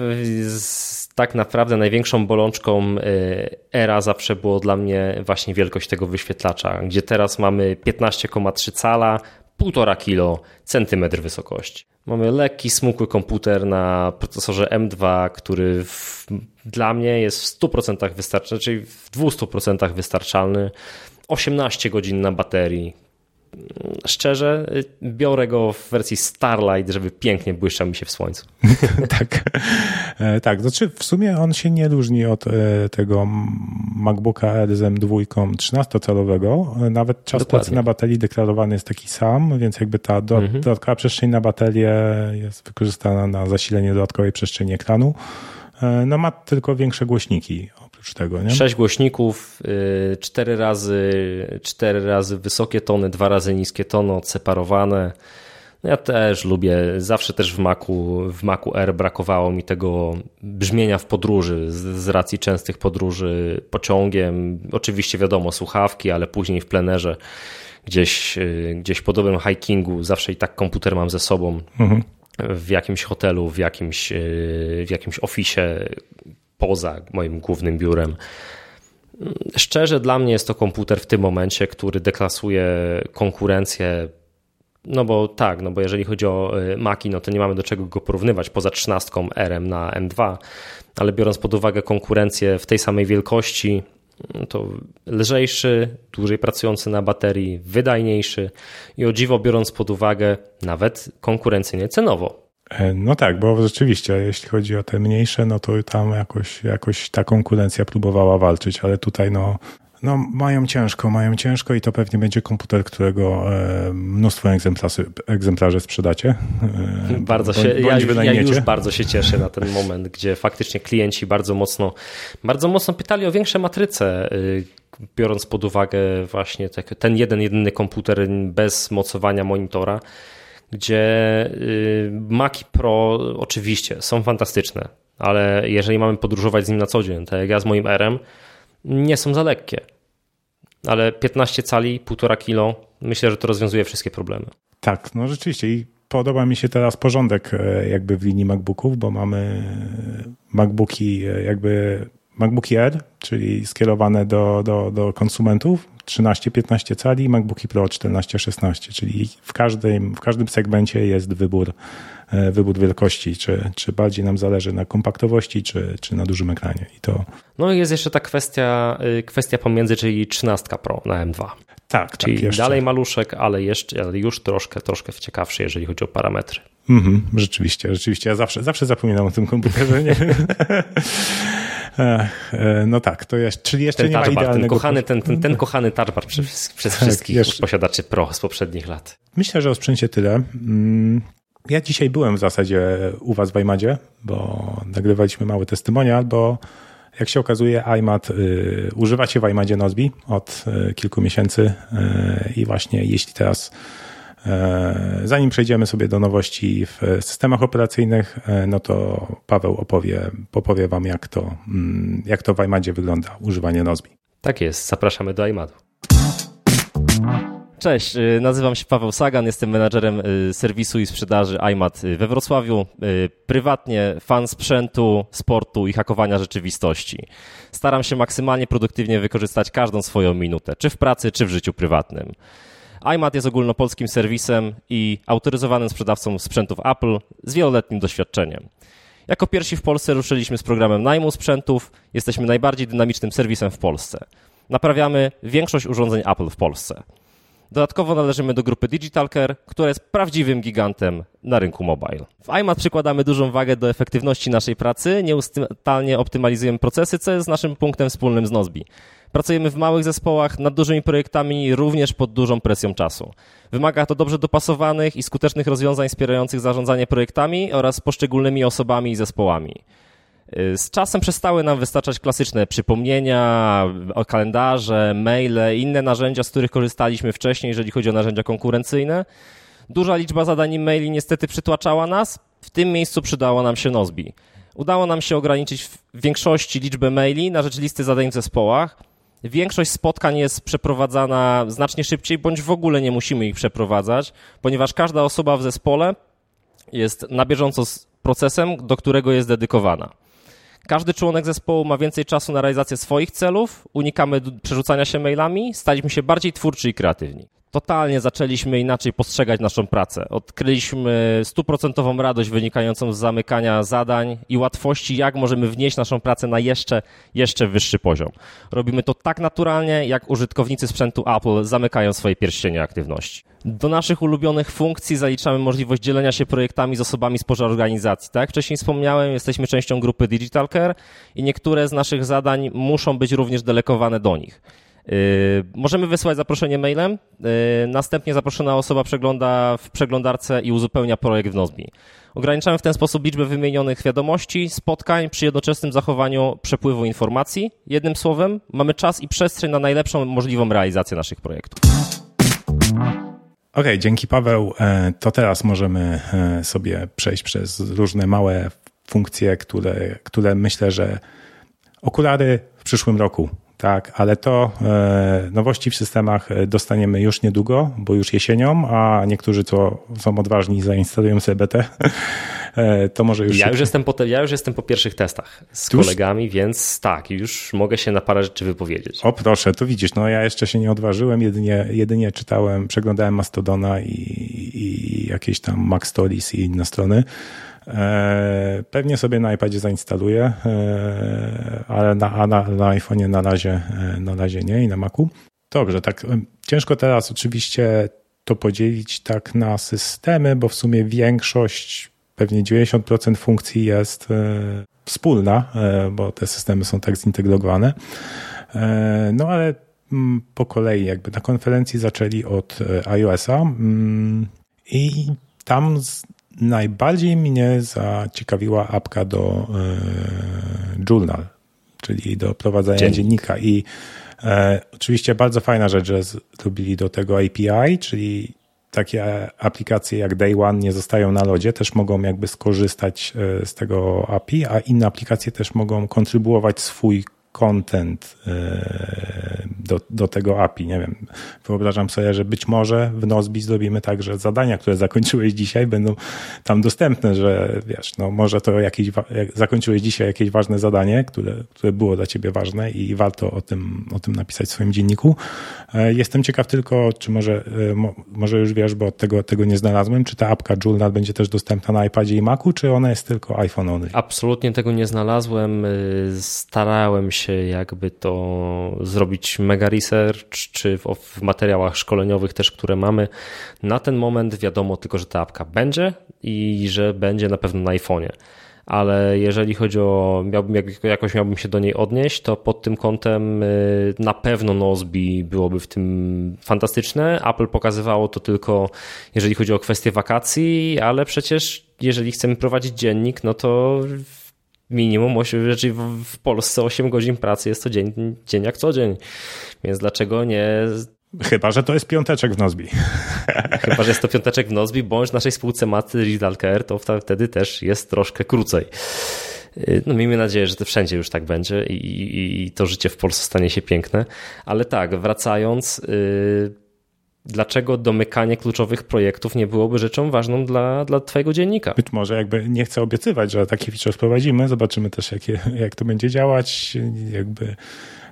tak naprawdę największą bolączką y, era zawsze było dla mnie właśnie wielkość tego wyświetlacza, gdzie teraz mamy 15,3 cala, 1,5 kilo centymetr wysokości. Mamy lekki, smukły komputer na procesorze M2, który w, dla mnie jest w 100% wystarczalny, czyli w 200% wystarczalny. 18 godzin na baterii, szczerze, biorę go w wersji Starlight, żeby pięknie błyszczał mi się w słońcu. tak, e, tak. Znaczy w sumie on się nie różni od e, tego MacBooka Air z M2 13-calowego. Nawet czas Dokładnie. pracy na baterii deklarowany jest taki sam, więc jakby ta do, mhm. dodatkowa przestrzeń na baterię jest wykorzystana na zasilenie dodatkowej przestrzeni ekranu. E, no ma tylko większe głośniki nie? Sześć głośników, y, cztery razy, cztery razy wysokie tony, dwa razy niskie tony, odseparowane. No ja też lubię, zawsze też w Macu, w Macu R brakowało mi tego brzmienia w podróży, z, z racji częstych podróży pociągiem. Oczywiście wiadomo, słuchawki, ale później w plenerze, gdzieś, y, gdzieś po dobrym hikingu, zawsze i tak komputer mam ze sobą. Mhm w jakimś hotelu, w jakimś, y, w jakimś oficie, poza moim głównym biurem. Szczerze, dla mnie jest to komputer w tym momencie, który deklasuje konkurencję No bo tak, no bo jeżeli chodzi o Maki, no to nie mamy do czego go porównywać poza 13 RM na M2, ale biorąc pod uwagę konkurencję w tej samej wielkości, to lżejszy, dłużej pracujący na baterii, wydajniejszy i o dziwo biorąc pod uwagę nawet konkurencyjnie cenowo. E, no tak, bo rzeczywiście, jeśli chodzi o te mniejsze, no to tam jakoś, jakoś ta konkurencja próbowała walczyć, ale tutaj no, no mają ciężko, mają ciężko i to pewnie będzie komputer, którego e, mnóstwo egzemplarzy, egzemplarzy sprzedacie. E, bardzo się, ja, ja już bardzo się cieszę na ten moment, gdzie faktycznie klienci bardzo mocno, bardzo mocno pytali o większe matryce, biorąc pod uwagę właśnie ten jeden, jedyny komputer bez mocowania monitora gdzie y, Maci Pro oczywiście są fantastyczne, ale jeżeli mamy podróżować z nim na co dzień, tak jak ja z moim RM, nie są za lekkie. Ale 15 cali, 1,5 kilo, myślę, że to rozwiązuje wszystkie problemy. Tak, no rzeczywiście i podoba mi się teraz porządek e, jakby w linii MacBooków, bo mamy MacBooki e, jakby MacBooki R, czyli skierowane do, do, do konsumentów, 13-15 cali, MacBooki Pro 14-16, czyli w każdym, w każdym segmencie jest wybór, e, wybór wielkości, czy, czy bardziej nam zależy na kompaktowości, czy, czy na dużym ekranie. I to... No i jest jeszcze ta kwestia, y, kwestia pomiędzy, czyli 13 Pro na M2. Tak, czyli tak, dalej maluszek, ale jeszcze ale już troszkę, troszkę ciekawszy, jeżeli chodzi o parametry. Mhm, rzeczywiście, rzeczywiście. Ja zawsze, zawsze zapominam o tym komputerze. Nie? E, no tak, to jest, czyli jeszcze ten nie ma idealnego... Ten kochany, ten, ten, ten kochany touchbar przez, przez tak, wszystkich jeszcze... posiadaczy Pro z poprzednich lat. Myślę, że o sprzęcie tyle. Mm, ja dzisiaj byłem w zasadzie u was w iMadzie, bo nagrywaliśmy mały testymonial, bo jak się okazuje, iMad y, używacie w iMadzie Nozbi od y, kilku miesięcy y, i właśnie jeśli teraz zanim przejdziemy sobie do nowości w systemach operacyjnych, e, no to Paweł opowie, opowie Wam, jak to, mm, jak to w iMadzie wygląda, używanie Nozbi. Tak jest, zapraszamy do iMadu. Cześć, y, nazywam się Paweł Sagan, jestem menadżerem serwisu i sprzedaży iMat we Wrocławiu. Prywatnie fan sprzętu, sportu i hakowania rzeczywistości. Staram się maksymalnie produktywnie wykorzystać każdą swoją minutę, czy w pracy, czy w życiu prywatnym iMat jest ogólnopolskim serwisem i autoryzowanym sprzedawcą sprzętów Apple z wieloletnim doświadczeniem. Jako pierwsi w Polsce ruszyliśmy z programem najmu sprzętów. Jesteśmy najbardziej dynamicznym serwisem w Polsce. Naprawiamy większość urządzeń Apple w Polsce. Dodatkowo należymy do grupy DigitalCare, która jest prawdziwym gigantem na rynku mobile. W iMat przykładamy dużą wagę do efektywności naszej pracy, nieustannie optymalizujemy procesy, co jest naszym punktem wspólnym z Nozbi. Pracujemy w małych zespołach nad dużymi projektami, również pod dużą presją czasu. Wymaga to dobrze dopasowanych i skutecznych rozwiązań wspierających zarządzanie projektami oraz poszczególnymi osobami i zespołami. Z czasem przestały nam wystarczać klasyczne przypomnienia, kalendarze, maile inne narzędzia, z których korzystaliśmy wcześniej, jeżeli chodzi o narzędzia konkurencyjne. Duża liczba zadań maili niestety przytłaczała nas. W tym miejscu przydało nam się Nozbi. Udało nam się ograniczyć w większości liczbę maili na rzecz listy zadań w zespołach. Większość spotkań jest przeprowadzana znacznie szybciej, bądź w ogóle nie musimy ich przeprowadzać, ponieważ każda osoba w zespole jest na bieżąco z procesem, do którego jest dedykowana. Każdy członek zespołu ma więcej czasu na realizację swoich celów, unikamy przerzucania się mailami, staliśmy się bardziej twórczy i kreatywni totalnie zaczęliśmy inaczej postrzegać naszą pracę. Odkryliśmy stuprocentową radość wynikającą z zamykania zadań i łatwości, jak możemy wnieść naszą pracę na jeszcze, jeszcze wyższy poziom. Robimy to tak naturalnie, jak użytkownicy sprzętu Apple zamykają swoje pierścienie aktywności. Do naszych ulubionych funkcji zaliczamy możliwość dzielenia się projektami z osobami spoza organizacji. Tak jak wcześniej wspomniałem, jesteśmy częścią grupy Digital Care i niektóre z naszych zadań muszą być również delegowane do nich. Yy, możemy wysłać zaproszenie mailem. Yy, następnie zaproszona osoba przegląda w przeglądarce i uzupełnia projekt w Nozbi. Ograniczamy w ten sposób liczbę wymienionych wiadomości, spotkań przy jednoczesnym zachowaniu przepływu informacji. Jednym słowem, mamy czas i przestrzeń na najlepszą możliwą realizację naszych projektów. Okej, okay, dzięki Paweł. E, to teraz możemy e, sobie przejść przez różne małe funkcje, które, które myślę, że okulary w przyszłym roku tak, ale to e, nowości w systemach e, dostaniemy już niedługo, bo już jesienią, a niektórzy, co są odważni, zainstalują sobie BT to może już... Ja już, jestem po te, ja już jestem po pierwszych testach z kolegami, więc tak, już mogę się na parę rzeczy wypowiedzieć. O proszę, to widzisz, no ja jeszcze się nie odważyłem, jedynie, jedynie czytałem, przeglądałem Mastodona i, i jakieś tam Mac Stories i inne strony. E, pewnie sobie na iPadzie zainstaluję, e, ale na, na, na iPhone'ie na razie, e, na razie nie i na Macu. Dobrze, tak ciężko teraz oczywiście to podzielić tak na systemy, bo w sumie większość, pewnie 90% funkcji jest wspólna, bo te systemy są tak zintegrowane. No ale mm, po kolei jakby na konferencji zaczęli od iOS-a mm, i tam najbardziej mnie zaciekawiła apka do e, Journal, czyli do prowadzenia Dziennik. dziennika i e, oczywiście bardzo fajna rzecz, że zrobili do tego API, czyli takie aplikacje jak Day One nie zostają na lodzie, też mogą jakby skorzystać e, z tego API, a inne aplikacje też mogą kontrybuować swój content e, do, do tego API. Nie wiem, wyobrażam sobie, że być może w Nozbi zrobimy tak, że zadania, które zakończyłeś dzisiaj będą tam dostępne, że wiesz, no może to jakieś, zakończyłeś dzisiaj jakieś ważne zadanie, które, które było dla ciebie ważne i warto o tym, o tym napisać w swoim dzienniku. E, jestem ciekaw tylko, czy może, e, może już wiesz, bo tego, tego nie znalazłem, czy ta apka Journal będzie też dostępna na iPadzie i Macu, czy ona jest tylko iPhone only? Absolutnie tego nie znalazłem. Starałem się się jakby to zrobić mega research, czy w, w materiałach szkoleniowych też, które mamy. Na ten moment wiadomo tylko, że ta apka będzie i że będzie na pewno na iPhone'ie ale jeżeli chodzi o, miałbym, jakoś miałbym się do niej odnieść, to pod tym kątem y, na pewno Nozbi byłoby w tym fantastyczne. Apple pokazywało to tylko, jeżeli chodzi o kwestie wakacji, ale przecież jeżeli chcemy prowadzić dziennik, no to minimum 8, znaczy w Polsce 8 godzin pracy jest to dzień, dzień jak co dzień. Więc dlaczego nie Chyba, że to jest piąteczek w Nozbi. Chyba, że jest to piąteczek w Nozbi, bądź w naszej spółce maty Riddle Care, to wtedy też jest troszkę krócej. No miejmy nadzieję, że to wszędzie już tak będzie i, i, i to życie w Polsce stanie się piękne. Ale tak, wracając, yy, dlaczego domykanie kluczowych projektów nie byłoby rzeczą ważną dla, dla Twojego dziennika. Być może jakby nie chcę obiecywać, że taki feature wprowadzimy, zobaczymy też jakie, jak to będzie działać. Jakby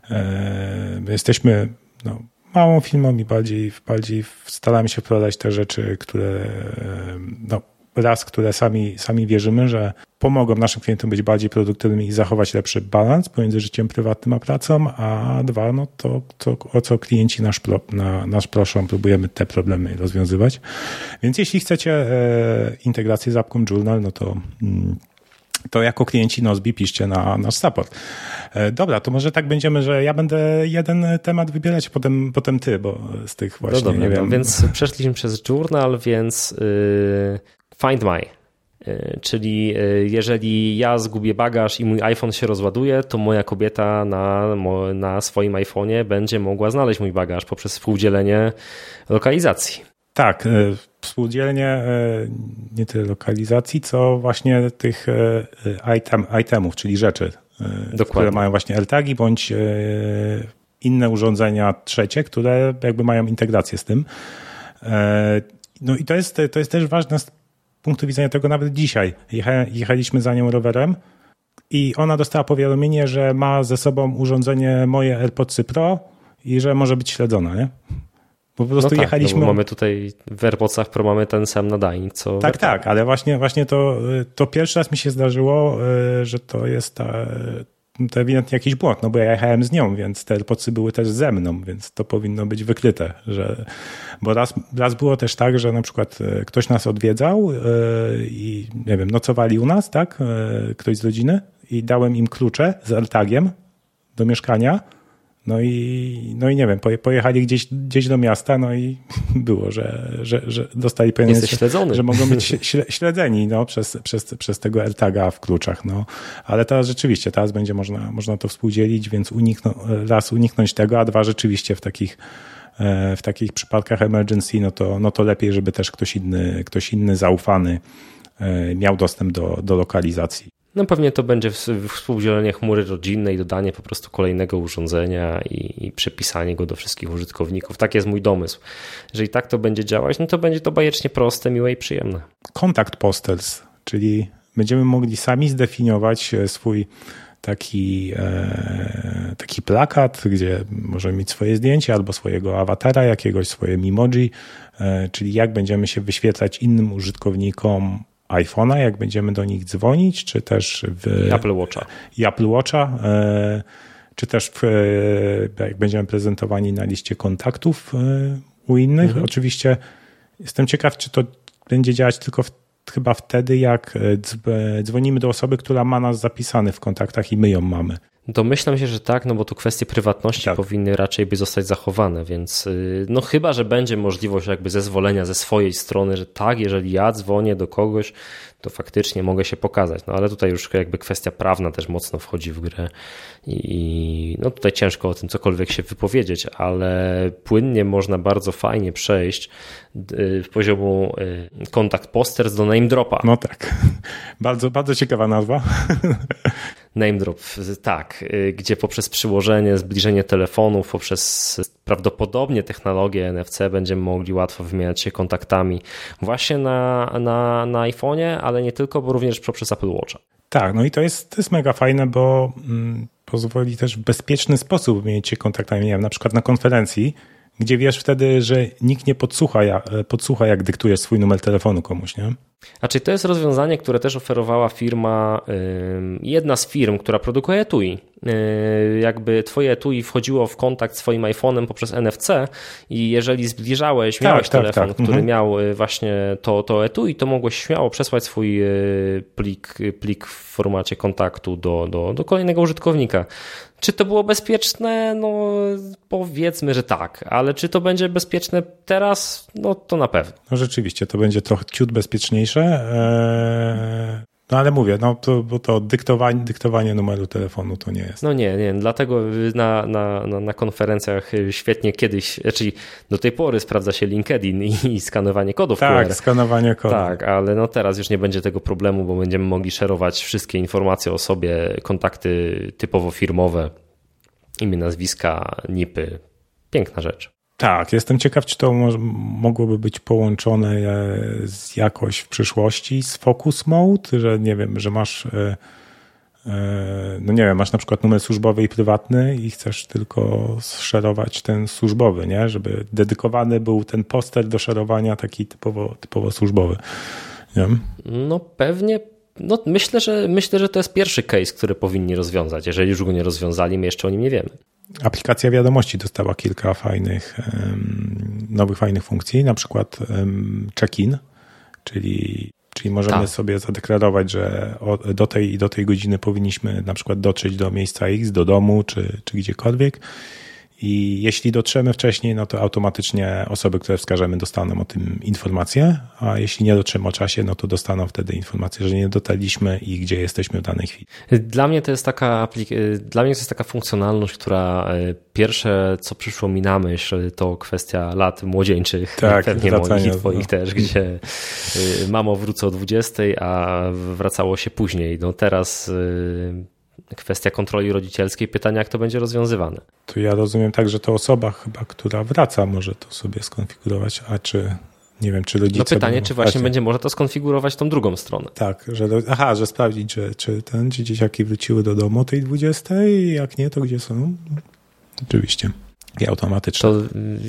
e, jesteśmy no, małą firmą i bardziej, bardziej staramy się wprowadzać te rzeczy, które e, no, raz, które sami, sami wierzymy, że pomogą naszym klientom być bardziej produktywnymi i zachować lepszy balans pomiędzy życiem prywatnym a pracą, a dwa, no to, to o co klienci nasz, na, nasz proszą, próbujemy te problemy rozwiązywać. Więc jeśli chcecie e, integrację z apką Journal, no to mm, to jako klienci Nozbi piszcie na nasz support. E, dobra, to może tak będziemy, że ja będę jeden temat wybierać, potem, potem ty, bo z tych właśnie, no dobra, nie wiem. No, więc przeszliśmy przez Journal, więc yy, Find My. E, czyli e, jeżeli ja zgubię bagaż i mój iPhone się rozładuje, to moja kobieta na, na swoim iPhone'ie będzie mogła znaleźć mój bagaż poprzez współdzielenie lokalizacji. Tak, e, współdzielnie nie tyle lokalizacji, co właśnie tych item, itemów, czyli rzeczy, Dokładnie. które mają właśnie AirTagi bądź inne urządzenia trzecie, które jakby mają integrację z tym. No i to jest, to jest też ważne z punktu widzenia tego nawet dzisiaj. Jechaliśmy za nią rowerem i ona dostała powiadomienie, że ma ze sobą urządzenie moje AirPods Pro i że może być śledzona, nie? Po prostu no tak, jechaliśmy. No mamy tutaj w AirPodsach Pro mamy ten sam nadajnik, co. Tak, tak, ale właśnie, właśnie to, to pierwszy raz mi się zdarzyło, y, że to jest ta, to ewidentnie jakiś błąd, no bo ja jechałem z nią, więc te AirPodsy były też ze mną, więc to powinno być wykryte, że, bo raz, raz było też tak, że na przykład e, ktoś nas odwiedzał e, i nie wiem, nocowali u nas, tak, e, ktoś z rodziny i dałem im klucze z AirTagiem do mieszkania, no i, no i nie wiem, pojechali gdzieś, gdzieś do miasta, no i było, że, że, że dostali pewien, że mogą być śledzeni no, przez, przez, przez tego AirTaga w kluczach. No. Ale teraz rzeczywiście, teraz będzie można, można to współdzielić, więc unikną, raz uniknąć tego, a dwa rzeczywiście w takich e, w takich przypadkach emergency, no to, no to lepiej, żeby też ktoś inny, ktoś inny zaufany e, miał dostęp do, do lokalizacji. No pewnie to będzie współdzielenie chmury rodzinnej, dodanie po prostu kolejnego urządzenia i, i przypisanie go do wszystkich użytkowników. Tak jest mój domysł. Jeżeli tak to będzie działać, no to będzie to bajecznie proste, miłe i przyjemne. Kontakt Postels, czyli będziemy mogli sami zdefiniować swój taki, e, taki plakat, gdzie możemy mieć swoje zdjęcie albo swojego awatara jakiegoś, swoje emoji, e, czyli jak będziemy się wyświetlać innym użytkownikom iPhone'a, jak będziemy do nich dzwonić, czy też w Apple Watcha. I Apple Watcha, e, czy też w, jak będziemy prezentowani na liście kontaktów u innych. Mhm. Oczywiście jestem ciekaw, czy to będzie działać tylko w chyba wtedy, jak e, dzwonimy do osoby, która ma nas zapisany w kontaktach i my ją mamy. Domyślam się, że tak, no bo tu kwestie prywatności tak. powinny raczej by zostać zachowane, więc y, no chyba, że będzie możliwość jakby zezwolenia ze swojej strony, że tak, jeżeli ja dzwonię do kogoś, to faktycznie mogę się pokazać. No ale tutaj już jakby kwestia prawna też mocno wchodzi w grę i no tutaj ciężko o tym cokolwiek się wypowiedzieć, ale płynnie można bardzo fajnie przejść y, w poziomu y, kontakt posters do name dropa. No tak. Bardzo, bardzo ciekawa nazwa. Name drop, tak, y, gdzie poprzez przyłożenie, zbliżenie telefonów, poprzez prawdopodobnie technologię NFC będziemy mogli łatwo wymieniać się kontaktami właśnie na, na, na iPhone'ie, ale nie tylko, bo również poprzez Apple Watcha. Tak, no i to jest, to jest mega fajne, bo mm, pozwoli też w bezpieczny sposób wymienić się kontaktami, nie wiem, na przykład na konferencji, gdzie wiesz wtedy, że nikt nie podsłucha, podsłucha jak dyktujesz swój numer telefonu komuś, nie? Znaczy to jest rozwiązanie, które też oferowała firma, jedna z firm, która produkuje etui. Yy, jakby twoje etui wchodziło w kontakt z swoim iPhone'em poprzez NFC i jeżeli zbliżałeś, tak, miałeś tak, telefon, tak, który mhm. miał y, właśnie to, to etui, to mogłeś śmiało przesłać swój y, plik, plik w formacie kontaktu do, do, do kolejnego użytkownika. Czy to było bezpieczne? No powiedzmy, że tak, ale czy to będzie bezpieczne teraz? No to na pewno. No rzeczywiście, to będzie trochę ciut bezpieczniejsze. Eee, no ale mówię, no to, bo to dyktowanie, dyktowanie numeru telefonu to nie jest. No nie, nie. Dlatego na, na, na, na konferencjach świetnie kiedyś, czyli do tej pory sprawdza się LinkedIn i, i skanowanie kodów tak, QR. skanowanie kodów. Tak, ale no teraz już nie będzie tego problemu, bo będziemy mogli szerować wszystkie informacje o sobie, kontakty typowo firmowe, imię, nazwiska, NIPy. Piękna rzecz. Tak, jestem ciekaw, czy to mogłoby być połączone e, z jakoś w przyszłości z Focus Mode, że nie wiem, że masz e, e, no nie wiem, masz na przykład numer służbowy i prywatny i chcesz tylko szerować ten służbowy, nie? Żeby dedykowany był ten poster do szerowania taki typowo, typowo służbowy. Nie? No pewnie no myślę, że myślę, że to jest pierwszy case, który powinni rozwiązać. Jeżeli już go nie rozwiązali, my jeszcze o nim nie wiemy. Aplikacja wiadomości dostała kilka fajnych, nowych fajnych funkcji, na przykład check-in, czyli, czyli możemy tak. sobie zadeklarować, że do tej i do tej godziny powinniśmy na przykład dotrzeć do miejsca X, do domu czy, czy gdziekolwiek i jeśli dotrzemy wcześniej, no to automatycznie osoby, które wskażemy, dostaną o tym informację, a jeśli nie dotrzemy o czasie, no to dostaną wtedy informację, że nie dotarliśmy i gdzie jesteśmy w danej chwili. Dla mnie to jest taka, dla mnie to jest taka funkcjonalność, która e, pierwsze, co przyszło mi na myśl, to kwestia lat młodzieńczych, tak, pewnie moich i twoich no. też, gdzie e, mamo wrócę o 20, a wracało się później. No teraz e, kwestia kontroli rodzicielskiej, pytania, jak to będzie rozwiązywane. To ja rozumiem tak, że to osoba chyba, która wraca, może to sobie skonfigurować, a czy nie wiem, czy rodzice. No pytanie, czy właśnie będzie można to skonfigurować tą drugą stronę. Tak, że aha, że sprawdzić, że, czy ten, czy dzieciaki wróciły do domu o tej 20, jak nie, to gdzie są? Oczywiście. I automatyczne. To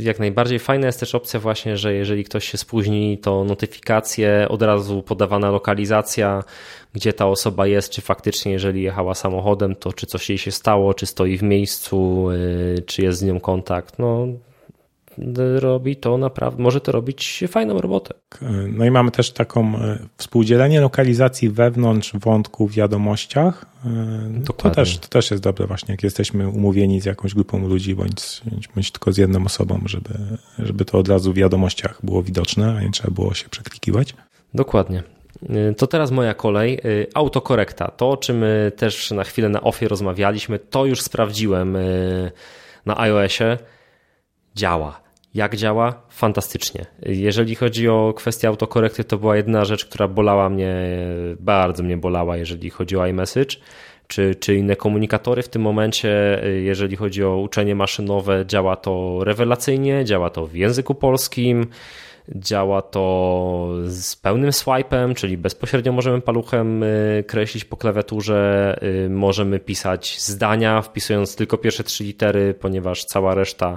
jak najbardziej fajna jest też opcja właśnie, że jeżeli ktoś się spóźni, to notyfikacje, od razu podawana lokalizacja, gdzie ta osoba jest, czy faktycznie jeżeli jechała samochodem, to czy coś jej się stało, czy stoi w miejscu, y, czy jest z nią kontakt. No, robi to naprawdę, może to robić fajną robotę. No i mamy też taką e, współdzielenie lokalizacji wewnątrz wątku w wiadomościach. To też, to też jest dobre właśnie, jak jesteśmy umówieni z jakąś grupą ludzi, bądź, bądź tylko z jedną osobą, żeby, żeby to od razu w wiadomościach było widoczne, a nie trzeba było się przeklikiwać. Dokładnie. E, to teraz moja kolej. Autokorekta. To, o czym też na chwilę na ofie rozmawialiśmy, to już sprawdziłem na iOSie. Działa jak działa? Fantastycznie. Jeżeli chodzi o kwestię autokorekty, to była jedna rzecz, która bolała mnie, bardzo mnie bolała, jeżeli chodzi o iMessage. czy, czy inne komunikatory. W tym momencie, jeżeli chodzi o uczenie maszynowe, działa to rewelacyjnie, działa to w języku polskim. Działa to z pełnym swipe'em, czyli bezpośrednio możemy paluchem y, kreślić po klawiaturze, y, możemy pisać zdania, wpisując tylko pierwsze trzy litery, ponieważ cała reszta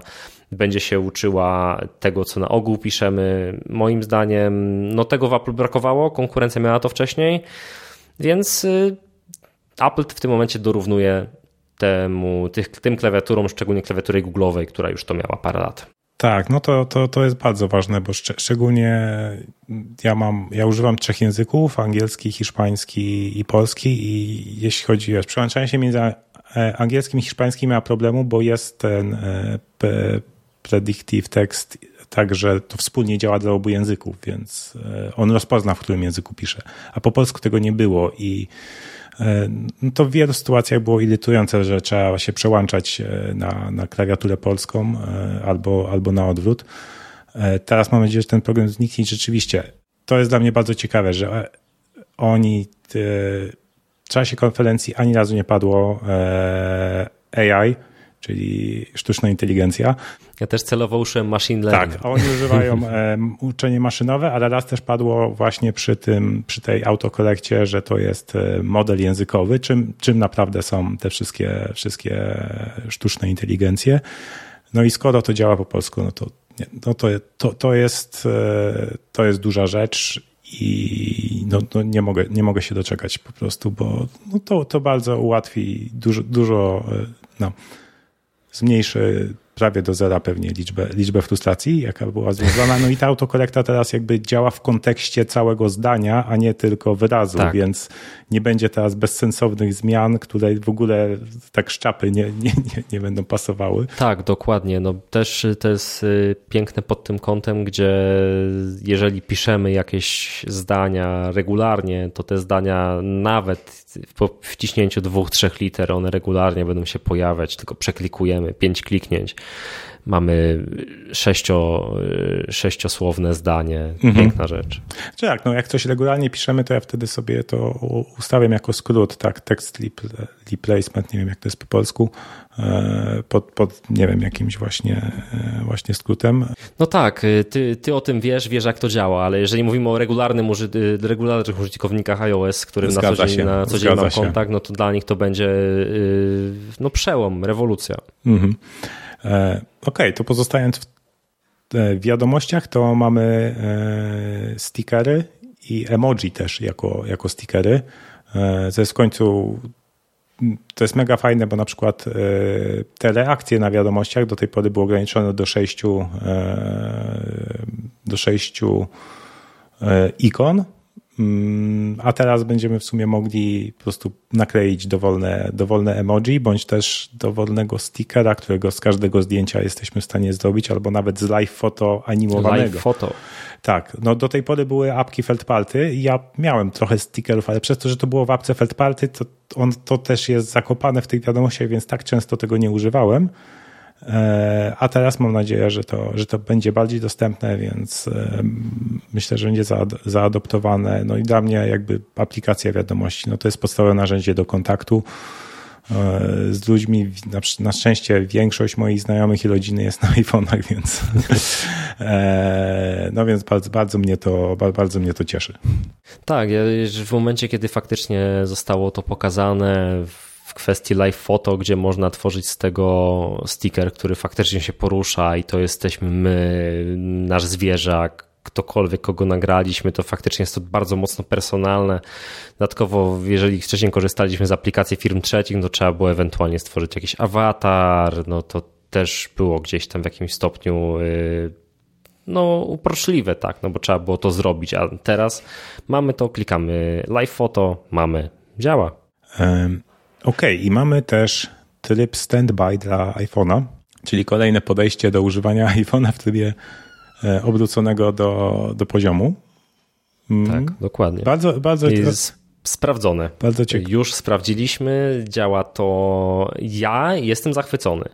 będzie się uczyła tego, co na ogół piszemy. Moim zdaniem, no tego w Apple brakowało, konkurencja miała to wcześniej, więc y, Apple w tym momencie dorównuje temu, tym klawiaturom, szczególnie klawiatury Google'owej, która już to miała parę lat. Tak, no to, to, to jest bardzo ważne, bo szcz szczególnie ja mam, ja używam trzech języków, angielski, hiszpański i polski i jeśli chodzi o przełączanie się między angielskim i hiszpańskim nie ma problemu, bo jest ten e, predictive text tak, że to wspólnie działa dla obu języków, więc e, on rozpozna, w którym języku pisze. A po polsku tego nie było i E, no to w wielu sytuacjach było irytujące, że trzeba się przełączać e, na, na klawiaturę polską e, albo, albo na odwrót. Teraz mam nadzieję, że ten problem zniknie. Rzeczywiście, to jest dla mnie bardzo ciekawe, że oni w czasie konferencji ani razu nie padło AI, czyli sztuczna inteligencja. Ja też celowo użyłem machine learning. Tak, oni używają uczenie maszynowe, ale raz też padło właśnie przy tym, przy tej autokolekcie, że to jest e, model językowy, czym, czym naprawdę są te wszystkie, wszystkie sztuczne inteligencje. No i skoro to działa po polsku, no to, no to, to, to, jest, e, to jest duża rzecz i no, no, nie, mogę, nie mogę się doczekać po prostu, bo no to, to bardzo ułatwi dużo, dużo e, no, zmniejszy prawie do zera pewnie liczbę, liczbę frustracji, jaka była związana. No i ta autokorekta teraz jakby działa w kontekście całego zdania, a nie tylko wyrazu, tak. więc nie będzie teraz bezsensownych zmian, które w ogóle tak szczapy nie, nie, nie, nie będą pasowały. Tak, dokładnie. No też to jest y, piękne pod tym kątem, gdzie jeżeli piszemy jakieś zdania regularnie, to te zdania nawet po wciśnięciu dwóch, trzech liter one regularnie będą się pojawiać, tylko przeklikujemy pięć kliknięć mamy sześcio, sześciosłowne zdanie. Mhm. Piękna rzecz. Tak, no jak coś regularnie piszemy, to ja wtedy sobie to ustawiam jako skrót, tak, text replacement, nie wiem jak to jest po polsku, pod, pod nie wiem, jakimś właśnie, e, właśnie skrótem. No tak, y, ty, ty o tym wiesz, wiesz jak to działa, ale jeżeli mówimy o regularnym, y, regularnych użytkownikach iOS, którym Zgadza na co dzień, się. na co dzień mam kontakt, no to dla nich to będzie no przełom, rewolucja. Mhm. E, ok, to pozostając w e, wiadomościach, to mamy e, stickery i emoji też jako, jako stickery. To jest w końcu to jest mega fajne, bo na przykład te reakcje na wiadomościach do tej pory były ograniczone do sześciu, do sześciu ikon. Mm, a teraz będziemy w sumie mogli po prostu nakleić dowolne, dowolne emoji, bądź też dowolnego stickera, którego z każdego zdjęcia jesteśmy w stanie zrobić, albo nawet z live foto animowanego. Live foto. Tak, no do tej pory były apki Feldparty i ja miałem trochę stickerów, ale przez to, że to było w apce Feldparty, to on to też jest zakopane w tych wiadomościach, więc tak często tego nie używałem. E, a teraz mam nadzieję, że to, że to będzie bardziej dostępne, więc e, myślę, że będzie zaadoptowane. No i dla mnie jakby aplikacja wiadomości, no to jest podstawowe narzędzie do kontaktu e, z ludźmi. Na, szczęście większość moich znajomych i rodziny jest na iPhone'ach, więc no więc bardzo, bardzo, mnie to, bardzo mnie to cieszy. Tak, w momencie, kiedy faktycznie zostało to pokazane w w kwestii live photo, gdzie można tworzyć z tego sticker, który faktycznie się porusza i to jesteśmy my, nasz zwierzak, ktokolwiek, kogo nagraliśmy, to faktycznie jest to bardzo mocno personalne. Dodatkowo, jeżeli wcześniej korzystaliśmy z aplikacji firm trzecich, no to trzeba było ewentualnie stworzyć jakiś awatar, no to też było gdzieś tam w jakimś stopniu y, no uproszliwe, tak, no bo trzeba było to zrobić, a teraz mamy to, klikamy live photo, mamy, działa. Ok, i mamy też tryb standby dla iPhone'a, czyli kolejne podejście do używania iPhone'a w trybie e, obróconego do, do poziomu. Mm. Tak, dokładnie. Bardzo, bardzo jest sprawdzone. Bardzo ciekawe. Już sprawdziliśmy, działa to. Ja jestem zachwycony.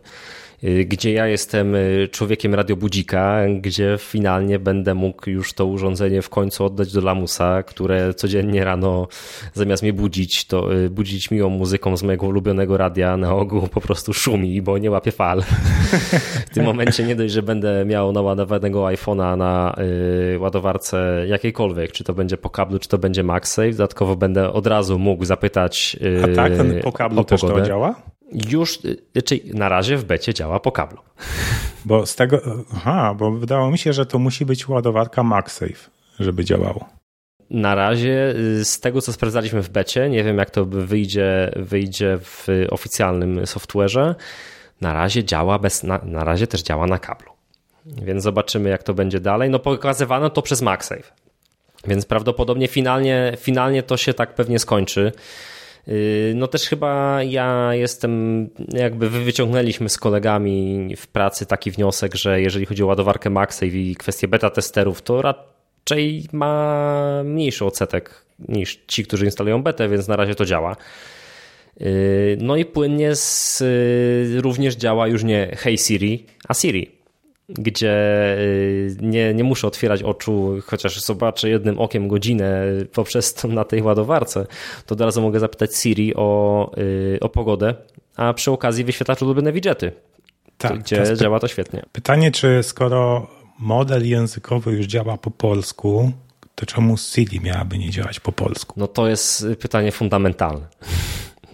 Y, gdzie ja jestem y, człowiekiem radiobudzika, gdzie finalnie będę mógł już to urządzenie w końcu oddać do lamusa, które codziennie rano zamiast mnie budzić, to y, budzić miłą muzyką z mojego ulubionego radia na ogół po prostu szumi, bo nie łapie fal. w tym momencie nie dość, że będę miał naładowanego iPhone'a na ładowarce jakiejkolwiek, czy to będzie po kablu, czy to będzie MagSafe, dodatkowo będę od razu mógł zapytać A tak, po kablu też to działa? Już, czyli na razie w becie działa po kablu. Bo z tego, aha, bo wydawało mi się, że to musi być ładowarka MagSafe, żeby działało. Na razie y, z tego, co sprawdzaliśmy w becie, nie wiem jak to wyjdzie, wyjdzie w oficjalnym software'ze, na razie działa bez, na, na razie też działa na kablu. Więc zobaczymy jak to będzie dalej. No pokazywano to przez MagSafe. Więc prawdopodobnie finalnie, finalnie to się tak pewnie skończy. Y, no też chyba ja jestem, jakby wyciągnęliśmy z kolegami w pracy taki wniosek, że jeżeli chodzi o ładowarkę MagSafe i kwestię beta testerów, to raczej ma mniejszy odsetek niż ci, którzy instalują betę, więc na razie to działa. Y, no i płynnie z, y, również działa już nie Hey Siri, a Siri gdzie y, nie, nie muszę otwierać oczu, chociaż zobaczę jednym okiem godzinę poprzez to na tej ładowarce, to od razu mogę zapytać Siri o, y, o pogodę, a przy okazji wyświetlacz ulubione widgety, tak, gdzie to działa to świetnie. Pytanie, czy skoro model językowy już działa po polsku, to czemu Siri miałaby nie działać po polsku? No to jest pytanie fundamentalne.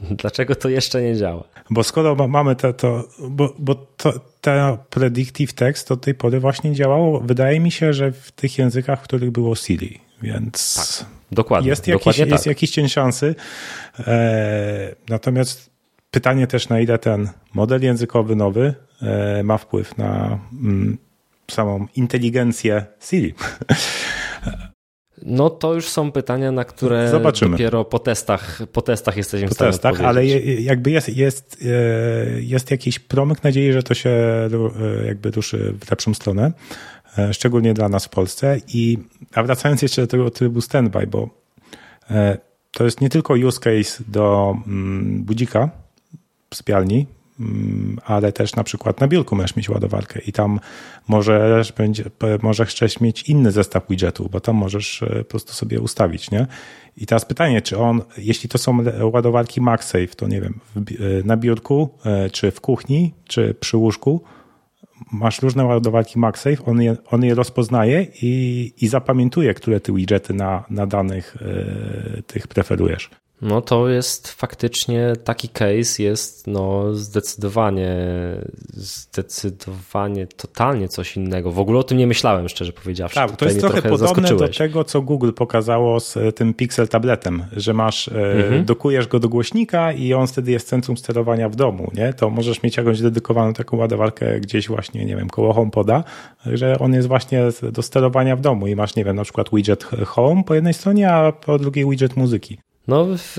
Dlaczego to jeszcze nie działa? Bo skoro mamy te, to, bo, bo to, te predictive text do tej pory właśnie działało, wydaje mi się, że w tych językach, w których było Siri, więc tak, dokładnie, jest, jakiś, dokładnie jest tak. jakiś cień szansy. E, natomiast pytanie też, na ile ten model językowy nowy e, ma wpływ na mm, samą inteligencję Siri. No to już są pytania, na które Zobaczymy. dopiero po testach, po testach jesteśmy po w stanie testach, ale jakby jest, jest, e, jest jakiś promyk nadziei, że to się e, jakby ruszy w lepszą stronę, e, szczególnie dla nas w Polsce. I, a wracając jeszcze do tego trybu standby, bo to jest nie tylko use case do mm, budzika w spialni, Mm, ale też na przykład na biurku możesz mieć ładowarkę i tam możesz, będzie, możesz chcieć mieć inny zestaw widgetów, bo tam możesz e, po prostu sobie ustawić, nie? I teraz pytanie, czy on, jeśli to są ładowarki MagSafe, to nie wiem, e, na biurku, e, czy w kuchni, czy przy łóżku, masz różne ładowarki MagSafe, on je, on je rozpoznaje i, i zapamiętuje, które ty widgety na, na danych tych preferujesz. No to jest faktycznie taki case jest no zdecydowanie zdecydowanie totalnie coś innego. W ogóle o tym nie myślałem, szczerze powiedziawszy. Tak, to jest trochę podobne zaskoczyłeś. do tego, co Google pokazało z e, tym Pixel tabletem, że masz, e, mhm. dokujesz go do głośnika i on wtedy jest centrum sterowania w domu, nie? To możesz mieć jakąś dedykowaną taką ładowarkę gdzieś właśnie, nie wiem, koło HomePoda, że on jest właśnie do sterowania w domu i masz, nie wiem, na przykład widget Home po jednej stronie, a po drugiej widget muzyki. No, w,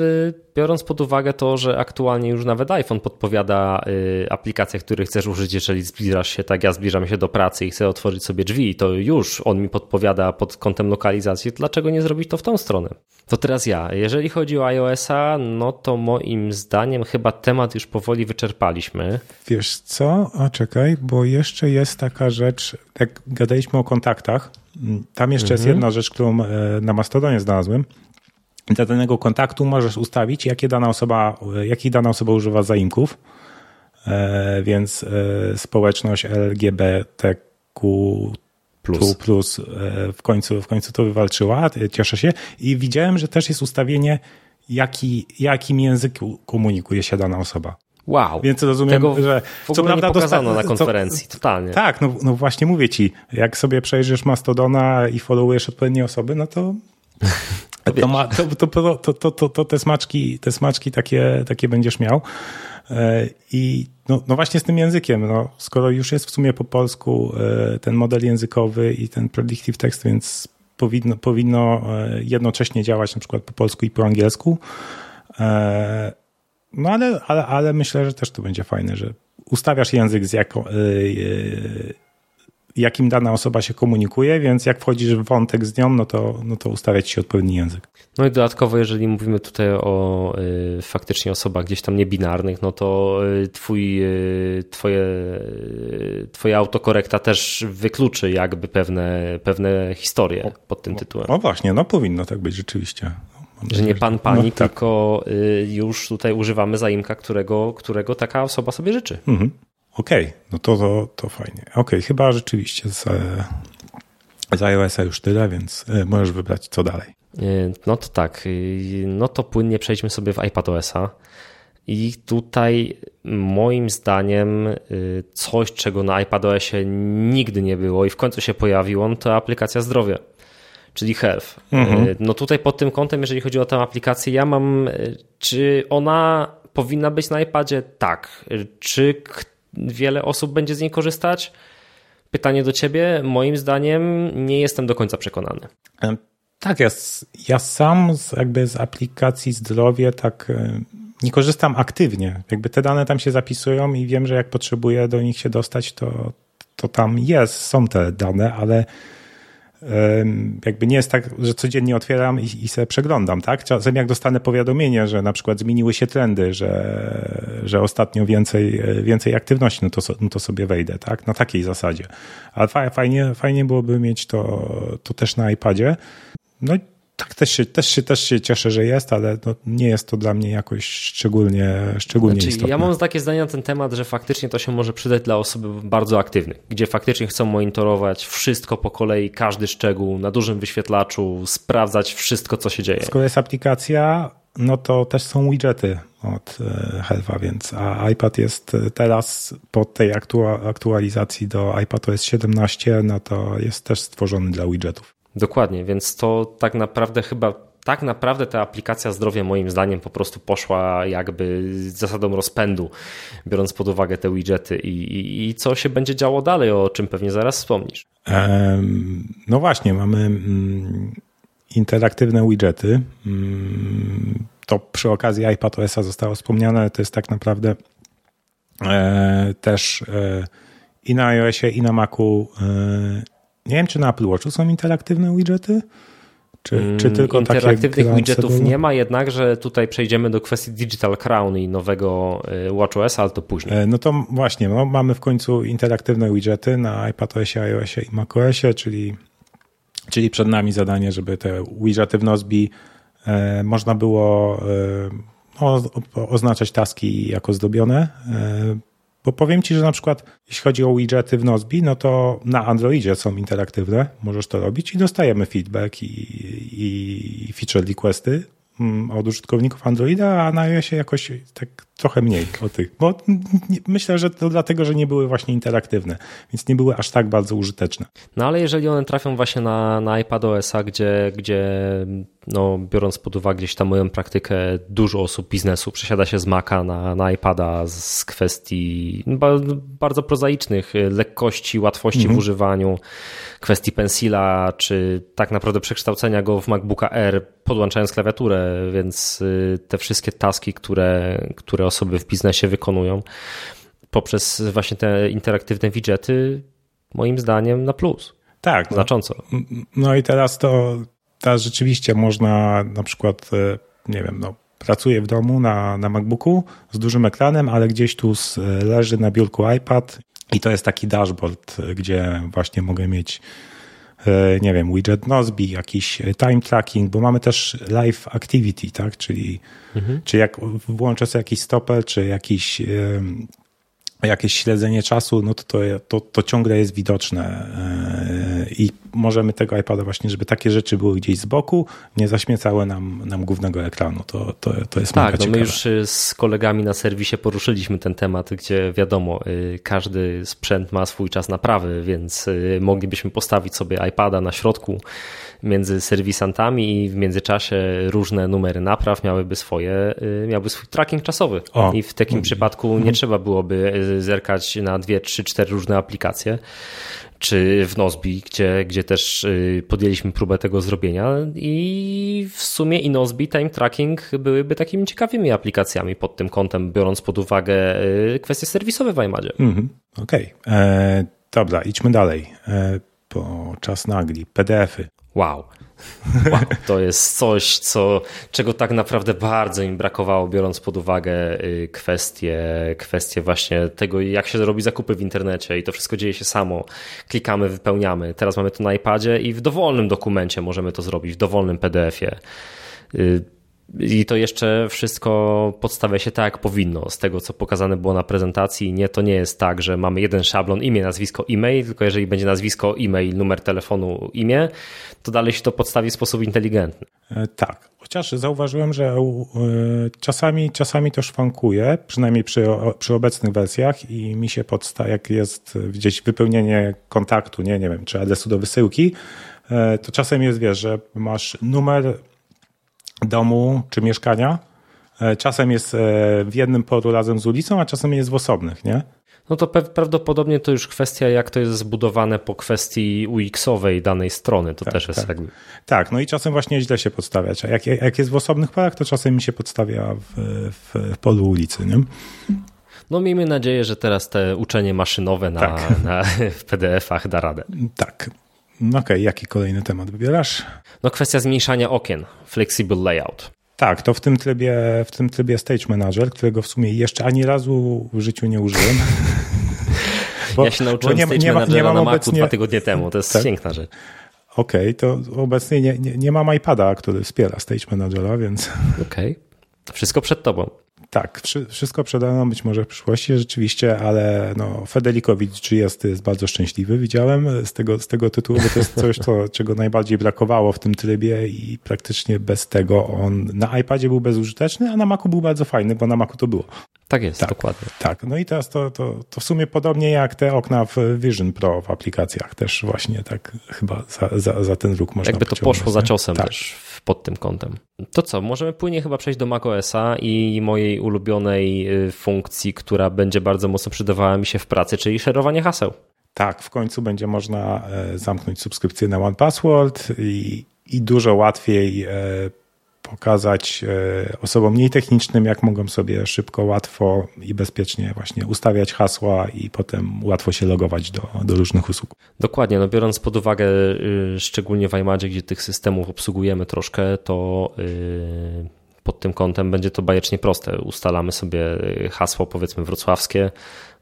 biorąc pod uwagę to, że aktualnie już nawet iPhone podpowiada y, aplikacje, których chcesz użyć, jeżeli zbliżasz się, tak ja zbliżam się do pracy i chcę otworzyć sobie drzwi, to już on mi podpowiada pod kątem lokalizacji, dlaczego nie zrobić to w tą stronę? To teraz ja. Jeżeli chodzi o iOS-a, no to moim zdaniem chyba temat już powoli wyczerpaliśmy. Wiesz co? A czekaj, bo jeszcze jest taka rzecz, jak gadaliśmy o kontaktach, tam jeszcze mhm. jest jedna rzecz, którą e, na Mastodonie znalazłem, dla danego kontaktu możesz ustawić, jakie dana osoba, jakich dana osoba używa zaimków, e, więc e, społeczność LGBTQ plus, plus e, w, końcu, w końcu to wywalczyła, cieszę się. I widziałem, że też jest ustawienie, jaki, jakim języku komunikuje się dana osoba. Wow. Więc rozumiem, Tego że w co prawda dostano na konferencji, co, totalnie. Tak, no, no właśnie mówię ci, jak sobie przejrzysz Mastodona i followujesz odpowiednie osoby, no to To, ma, to, to, to, to, to, te smaczki, te smaczki takie, takie będziesz miał. E, I no, no właśnie z tym językiem, no, skoro już jest w sumie po polsku e, ten model językowy i ten predictive text, więc powinno, powinno e, jednocześnie działać na przykład po polsku i po angielsku. No ale, ale, ale myślę, że też to będzie fajne, że ustawiasz język z jaką, jakim dana osoba się komunikuje, więc jak wchodzisz w wątek z nią, no to, no to ustawiać się odpowiedni język. No i dodatkowo, jeżeli mówimy tutaj o y, faktycznie osobach gdzieś tam niebinarnych, no to y, twój, y, twoje, y, twoja autokorekta też wykluczy jakby pewne, pewne historie pod tym tytułem. No właśnie, no powinno tak być rzeczywiście. Że nie pan pani, no, tak. tylko y, już tutaj używamy zaimka, którego, którego taka osoba sobie życzy. Mhm. Okej, okay. no to, to, to fajnie. Okej, okay. chyba rzeczywiście z, z iOS-a już tyle, więc y, możesz wybrać co dalej. Y, no to tak, no to płynnie przejdźmy sobie w iPadOS-a. I tutaj moim zdaniem coś, czego na iPadOSie nigdy nie było i w końcu się pojawiło, to aplikacja zdrowia czyli Health. Mhm. E, no tutaj pod tym kątem, jeżeli chodzi o tę aplikację, ja mam, e, czy ona powinna być na iPadzie? Tak. E, czy wiele osób będzie z niej korzystać? Pytanie do ciebie. Moim zdaniem nie jestem do końca przekonany. Tak, ja, ja sam z, jakby z aplikacji zdrowie tak nie korzystam aktywnie. Jakby te dane tam się zapisują i wiem, że jak potrzebuję do nich się dostać, to, to tam jest, są te dane, ale jakby nie jest tak, że codziennie otwieram i, i przeglądam, tak? Czasem jak dostanę powiadomienie, że na przykład zmieniły się trendy, że, że ostatnio więcej, więcej aktywności, no to, no to sobie wejdę, tak? Na takiej zasadzie. Ale fajnie, fajnie byłoby mieć to, to też na iPadzie. No tak, też się, też, się, też się cieszę, że jest, ale no, nie jest to dla mnie jakoś szczególnie, szczególnie znaczy, istotne. Ja mam takie zdanie na ten temat, że faktycznie to się może przydać dla osoby bardzo aktywnych, gdzie faktycznie chcą monitorować wszystko po kolei, każdy szczegół na dużym wyświetlaczu, sprawdzać wszystko, co się dzieje. Skoro jest aplikacja, no to też są widgety od e, Helva, więc a iPad jest teraz po tej aktualizacji do iPadOS 17, no to jest też stworzony dla widgetów. Dokładnie, więc to tak naprawdę chyba tak naprawdę ta aplikacja zdrowia moim zdaniem po prostu poszła jakby zasadą rozpędu, biorąc pod uwagę te widgety i, i, i co się będzie działo dalej, o czym pewnie zaraz wspomnisz. no właśnie, mamy mm, interaktywne widgety. Mm, to przy okazji iPadOS-a zostało wspomniane, ale to jest tak naprawdę e, też e, i na iOSie, i na Macu e, nie wiem, czy na Apple Watchu są interaktywne widgety? Czy, czy mm, tylko Interaktywnych widgetów nie ma, jednakże tutaj przejdziemy do kwestii Digital Crown i nowego y, WatchOS, ale to później. E, no to właśnie, no, mamy w końcu interaktywne widgety na iPadOSie, iOSie i macOSie, czyli, czyli przed nami zadanie, żeby te widgety w Nozbi e, można było e, no, oznaczać taski jako zdobione. E, bo powiem Ci, że na przykład jeśli chodzi o widgety w Nozbi, no to na Androidzie są interaktywne, możesz to robić i dostajemy feedback i, i feature requesty mm, od użytkowników Androida, a na iOSie jakoś tak trochę mniej o tych, bo myślę, że to dlatego, że nie były właśnie interaktywne, więc nie były aż tak bardzo użyteczne. No ale jeżeli one trafią właśnie na, na iPadOS-a, gdzie, gdzie no, biorąc pod uwagę gdzieś tam moją praktykę, dużo osób biznesu przesiada się z Maca na, na iPada z kwestii bardzo prozaicznych, lekkości, łatwości mhm. w używaniu, kwestii pensila, czy tak naprawdę przekształcenia go w MacBooka Air, podłączając klawiaturę, więc y, te wszystkie taski, które, które osoby w biznesie wykonują poprzez właśnie te interaktywne widgety, moim zdaniem na plus. Tak. No. Znacząco. No, no i teraz to teraz rzeczywiście można na przykład, e, nie wiem, no, pracuję w domu na, na MacBooku z dużym ekranem, ale gdzieś tu leży na biurku iPad i to jest taki dashboard, gdzie właśnie mogę mieć e, nie wiem, widget Nozbi, jakiś time tracking, bo mamy też live activity, tak, czyli, mhm. czy jak włączę sobie jakiś stopper, czy jakiś jakieś śledzenie czasu, no to, to, to, to ciągle jest widoczne e, i możemy tego iPada właśnie, żeby takie rzeczy były gdzieś z boku, nie zaśmiecały nam, nam głównego ekranu. To, to, to jest Tak, no my już y, z kolegami na serwisie poruszyliśmy ten temat, gdzie wiadomo, y, każdy sprzęt ma swój czas naprawy, więc y, moglibyśmy postawić sobie iPada na środku między serwisantami i w międzyczasie różne numery napraw miałyby swoje, miałby swój tracking czasowy. O. I w takim przypadku nie mhm. trzeba byłoby zerkać na dwie, trzy, cztery różne aplikacje czy w Nozbi, gdzie, gdzie też y, podjęliśmy próbę tego zrobienia i w sumie i Nozbi, Time Tracking byłyby takimi ciekawymi aplikacjami pod tym kątem, biorąc pod uwagę y, kwestie serwisowe w iMadzie. -hmm. Okej. Okay. E, Dobra, idźmy dalej. Bo czas nagli. PDF-y. Wow. Wow, to jest coś, co, czego tak naprawdę bardzo im brakowało, biorąc pod uwagę y, kwestie, kwestie właśnie tego, jak się robi zakupy w internecie i to wszystko dzieje się samo. Klikamy, wypełniamy. Teraz mamy to na iPadzie i w dowolnym dokumencie możemy to zrobić, w dowolnym PDF-ie. I to jeszcze wszystko podstawia się tak, jak powinno, z tego, co pokazane było na prezentacji. Nie, to nie jest tak, że mamy jeden szablon, imię, nazwisko, e-mail, tylko jeżeli będzie nazwisko, e-mail, numer telefonu, imię, to dalej się to podstawi w sposób inteligentny. E, tak, chociaż zauważyłem, że e, czasami, czasami to szwankuje, przynajmniej przy, przy obecnych wersjach i mi się podsta, jak jest gdzieś wypełnienie kontaktu, nie, nie wiem, czy adresu do wysyłki, e, to czasem jest, wiesz, że masz numer domu czy mieszkania, czasem jest w jednym polu razem z ulicą, a czasem jest w osobnych, nie? No to prawdopodobnie to już kwestia, jak to jest zbudowane po kwestii UX-owej danej strony. To tak, też jest tak. Tak, no i czasem właśnie źle się podstawiać. A jak, jak jest w osobnych polach, to czasem mi się podstawia w, w, w polu ulicy. Nie? No miejmy nadzieję, że teraz te uczenie maszynowe na, tak. na w PDF-ach da radę. Tak. No okej, okay, jaki kolejny temat wybierasz? No kwestia zmniejszania okien, flexible layout. Tak, to w tym trybie, w tym trybie Stage Manager, którego w sumie jeszcze ani razu w życiu nie użyłem. Bo, ja się nauczyłem nie, Stage nie, Managera nie mam na Macu obecnie... dwa tygodnie temu, to jest tak? piękna rzecz. Okej, okay, to obecnie nie, nie, nie mam iPada, który wspiera Stage Managera, więc... Okej, okay. wszystko przed tobą. Tak, wszystko przede mną być może w przyszłości rzeczywiście, ale no, Federikowicz jest, jest bardzo szczęśliwy, widziałem z tego, z tego tytułu, bo to jest coś, co, czego najbardziej brakowało w tym trybie i praktycznie bez tego on na iPadzie był bezużyteczny, a na Macu był bardzo fajny, bo na Macu to było. Tak jest, tak, dokładnie. Tak, no i teraz to, to, to w sumie podobnie jak te okna w Vision Pro w aplikacjach, też właśnie tak chyba za, za, za ten róg można Jakby to poszło za ciosem tak. też pod tym kątem. To co, możemy płynnie chyba przejść do macOSa i mojej ulubionej y, funkcji, która będzie bardzo mocno przydawała mi się w pracy, czyli szerowanie haseł. Tak, w końcu będzie można e, zamknąć subskrypcję na OnePassword i, i dużo łatwiej e, pokazać e, osobom mniej technicznym, jak mogą sobie szybko, łatwo i bezpiecznie właśnie ustawiać hasła i potem łatwo się logować do, do różnych usług. Dokładnie, no biorąc pod uwagę y, szczególnie w iMadzie, gdzie tych systemów obsługujemy troszkę, to y, pod tym kątem będzie to bajecznie proste. Ustalamy sobie hasło powiedzmy wrocławskie,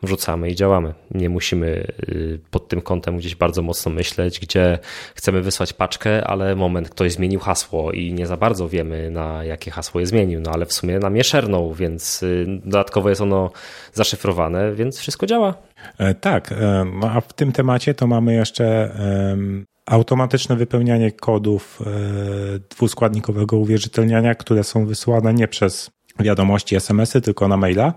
wrzucamy i działamy. Nie musimy y, pod tym kątem gdzieś bardzo mocno myśleć, gdzie chcemy wysłać paczkę, ale moment, ktoś zmienił hasło i nie za bardzo wiemy, na jakie hasło je zmienił, no ale w sumie nam je szernął, więc y, dodatkowo jest ono zaszyfrowane, więc wszystko działa. E, tak, no a w tym temacie to mamy jeszcze automatyczne wypełnianie kodów e, dwuskładnikowego uwierzytelniania, które są wysyłane nie przez wiadomości, SMS-y, tylko na maila.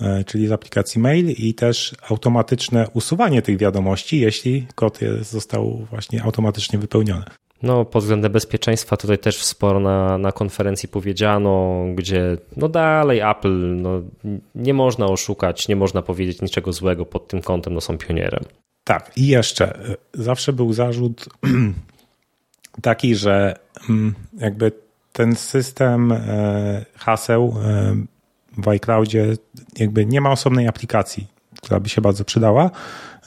E, czyli z aplikacji mail i też automatyczne usuwanie tych wiadomości, jeśli kod został właśnie automatycznie wypełniony. No, pod względem bezpieczeństwa tutaj też sporo na, na konferencji powiedziano, gdzie no dalej Apple, no, nie można oszukać, nie można powiedzieć niczego złego pod tym kątem, no są pionierem. Tak, i jeszcze e, zawsze był zarzut taki, że mm, jakby ten system e, haseł w iCloudzie jakby nie ma osobnej aplikacji, która by się bardzo przydała.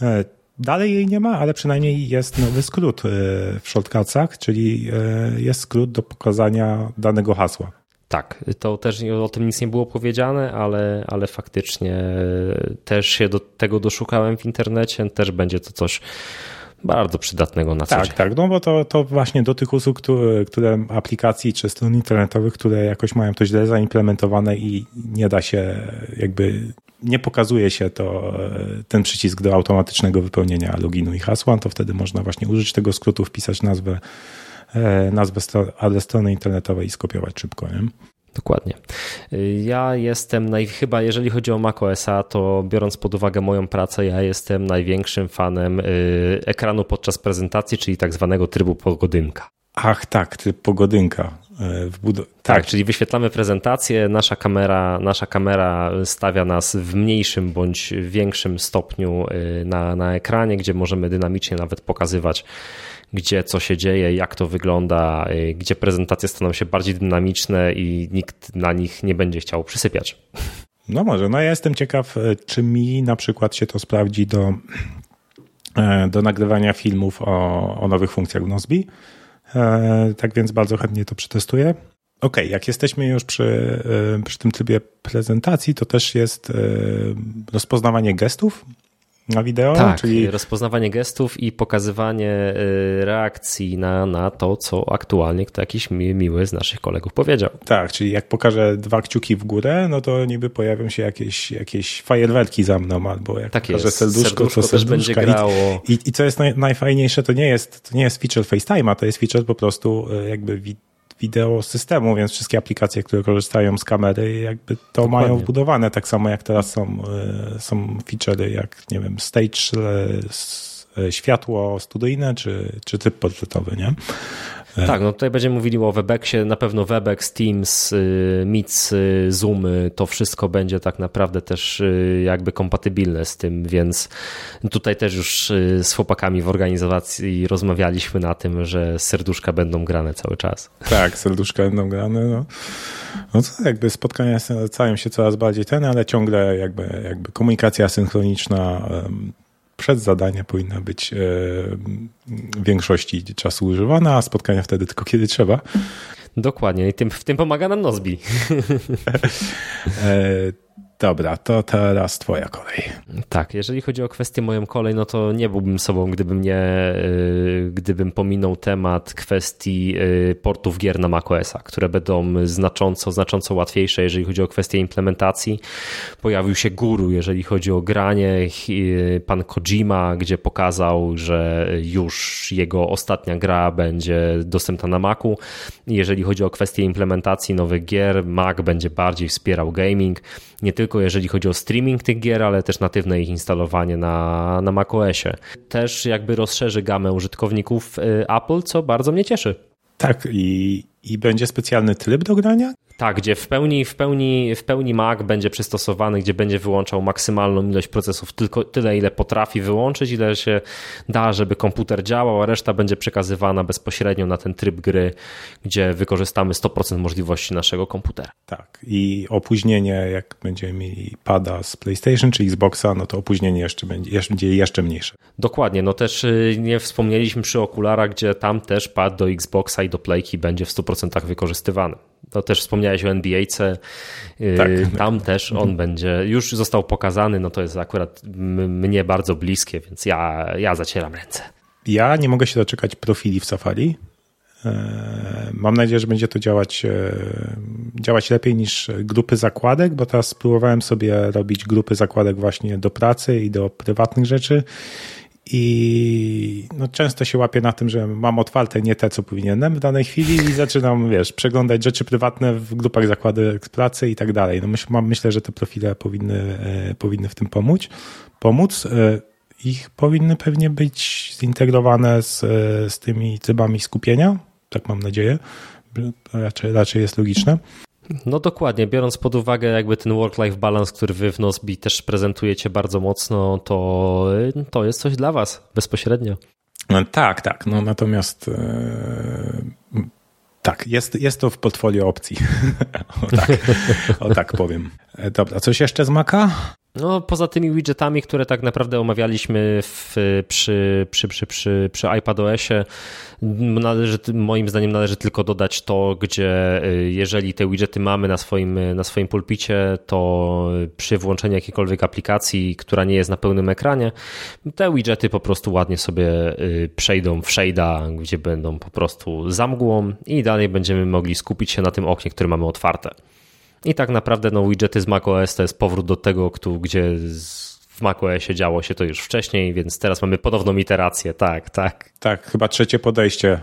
E, dalej jej nie ma, ale przynajmniej jest nowy skrót e, w shortcutsach, czyli e, jest skrót do pokazania danego hasła. Tak, to też o tym nic nie było powiedziane, ale, ale faktycznie też się do tego doszukałem w internecie. Też będzie to coś bardzo przydatnego na co Tak, dzień. tak, no bo to, to właśnie do tych usług, które, które aplikacji czy stron internetowych, które jakoś mają to źle zaimplementowane i nie da się jakby nie pokazuje się to, ten przycisk do automatycznego wypełnienia loginu i hasła, to wtedy można właśnie użyć tego skrótu, wpisać nazwę, e, nazwę adres strony internetowej i skopiować szybko. Nie? Dokładnie. Ja jestem, naj... chyba jeżeli chodzi o macOSa, to biorąc pod uwagę moją pracę, ja jestem największym fanem y, ekranu podczas prezentacji, czyli tak zwanego trybu pogodynka. Ach tak, tryb pogodynka. E, w bud- tak. tak, czyli wyświetlamy prezentację, nasza kamera, nasza kamera stawia nas w mniejszym bądź większym stopniu y, na, na ekranie, gdzie możemy dynamicznie nawet pokazywać gdzie co się dzieje, jak to wygląda, y, gdzie prezentacje staną się bardziej dynamiczne i nikt na nich nie będzie chciał przysypiać. No może, no ja jestem ciekaw, y, czy mi na przykład się to sprawdzi do do nagrywania filmów o, o nowych funkcjach w Nozbi. Tak więc bardzo chętnie to przetestuję. OK, jak jesteśmy już przy, przy tym trybie prezentacji, to też jest rozpoznawanie gestów na wideo? Tak, czyli rozpoznawanie gestów i pokazywanie y, reakcji na, na to, co aktualnie kto jakiś miły z naszych kolegów powiedział. Tak, czyli jak pokażę dwa kciuki w górę, no to niby pojawią się jakieś, jakieś fajerwerki za mną, albo jak tak pokażę jest. serduszko, serduszko to serduszka. też będzie grało. I, i, i co jest naj, najfajniejsze, to nie jest, to nie jest feature FaceTime'a, to jest feature po prostu y, jakby wideo systemu, więc wszystkie aplikacje, które korzystają z kamery, jakby to Dokładnie. mają wbudowane, tak samo jak teraz są, e, są feature'y jak, nie wiem, stage, e, e, światło studyjne, czy, czy typ portretowy, nie? Tak, no tutaj będziemy mówili o Webexie, na pewno Webex, Teams, y, Meets, y, Zoomy, to wszystko będzie tak naprawdę też y, jakby kompatybilne z tym, więc tutaj też już z chłopakami w organizacji rozmawialiśmy na tym, że serduszka będą grane cały czas. Tak, serduszka będą grane, no. No to jakby spotkania stają się coraz bardziej ten, ale ciągle jakby, jakby komunikacja synchroniczna przed zadania powinna być e, w większości czasu używana, a spotkania wtedy tylko kiedy trzeba. Dokładnie i tym, w tym pomaga nam Nozbi. Dobra, to teraz twoja kolej. Tak, jeżeli chodzi o kwestię moją kolej, no to nie byłbym sobą, gdybym nie, y, gdybym pominął temat kwestii y, portów gier na macOSa, które będą znacząco, znacząco łatwiejsze, jeżeli chodzi o kwestię implementacji. Pojawił się guru, jeżeli chodzi o granie, y, pan Kojima, gdzie pokazał, że już jego ostatnia gra będzie dostępna na Macu. Jeżeli chodzi o kwestię implementacji nowych gier, Mac będzie bardziej wspierał gaming, nie tylko tylko jeżeli chodzi o streaming tych gier, ale też natywne ich instalowanie na, na macOSie. Też jakby rozszerzy gamę użytkowników y, Apple, co bardzo mnie cieszy. Tak, i, i będzie specjalny tryb do grania? Tak, gdzie w pełni, w, pełni, w pełni Mac będzie przystosowany, gdzie będzie wyłączał maksymalną ilość procesów, tylko tyle, ile potrafi wyłączyć, ile się da, żeby komputer działał, a reszta będzie przekazywana bezpośrednio na ten tryb gry, gdzie wykorzystamy 100% możliwości naszego komputera. Tak, i opóźnienie, jak będziemy mieli pada z PlayStation czy Xboxa, no to opóźnienie jeszcze będzie, jeszcze, będzie jeszcze mniejsze. Dokładnie, no też y, nie wspomnieliśmy przy okularach, gdzie tam też pad do Xboxa i do Playki będzie w 100% wykorzystywany to też wspomniałeś o NBA-ce, y, tak. tam też on mhm. będzie, już został pokazany, no to jest akurat mnie bardzo bliskie, więc ja, ja zacieram ręce. Ja nie mogę się doczekać profili w Safari. E, mam nadzieję, że będzie to działać, e, działać lepiej niż grupy zakładek, bo teraz spróbowałem sobie robić grupy zakładek właśnie do pracy i do prywatnych rzeczy i no, często się łapię na tym, że mam otwarte nie te, co powinienem w danej chwili i zaczynam, wiesz, przeglądać rzeczy prywatne w grupach zakładek pracy i tak dalej. No myśl, myślę, że te profile powinny, e, powinny w tym pomóc. pomóc. E, ich powinny pewnie być zintegrowane z, e, z tymi trybami skupienia, tak mam nadzieję. Raczej, raczej jest logiczne. No dokładnie, biorąc pod uwagę jakby ten work-life balance, który wy w Nozbi też prezentujecie bardzo mocno, to, to jest coś dla was bezpośrednio. No, tak, tak. No natomiast e, tak, jest, jest to w portfolio opcji. o, tak, o tak powiem. E, dobra, coś jeszcze z Maca? No, poza tymi widgetami, które tak naprawdę omawialiśmy w, przy, przy, przy, przy, przy iPadOSie, należy, moim zdaniem należy tylko dodać to, gdzie y, jeżeli te widgety mamy na swoim, na swoim pulpicie, to przy włączeniu jakiejkolwiek aplikacji, która nie jest na pełnym ekranie, te widgety po prostu ładnie sobie y, przejdą w gdzie będą po prostu za mgłą i dalej będziemy mogli skupić się na tym oknie, które mamy otwarte. I tak naprawdę no, widgety z macOS to jest powrót do tego, gdzie w macOSie działo się to już wcześniej, więc teraz mamy ponowną iterację, tak, tak. Tak, chyba trzecie podejście.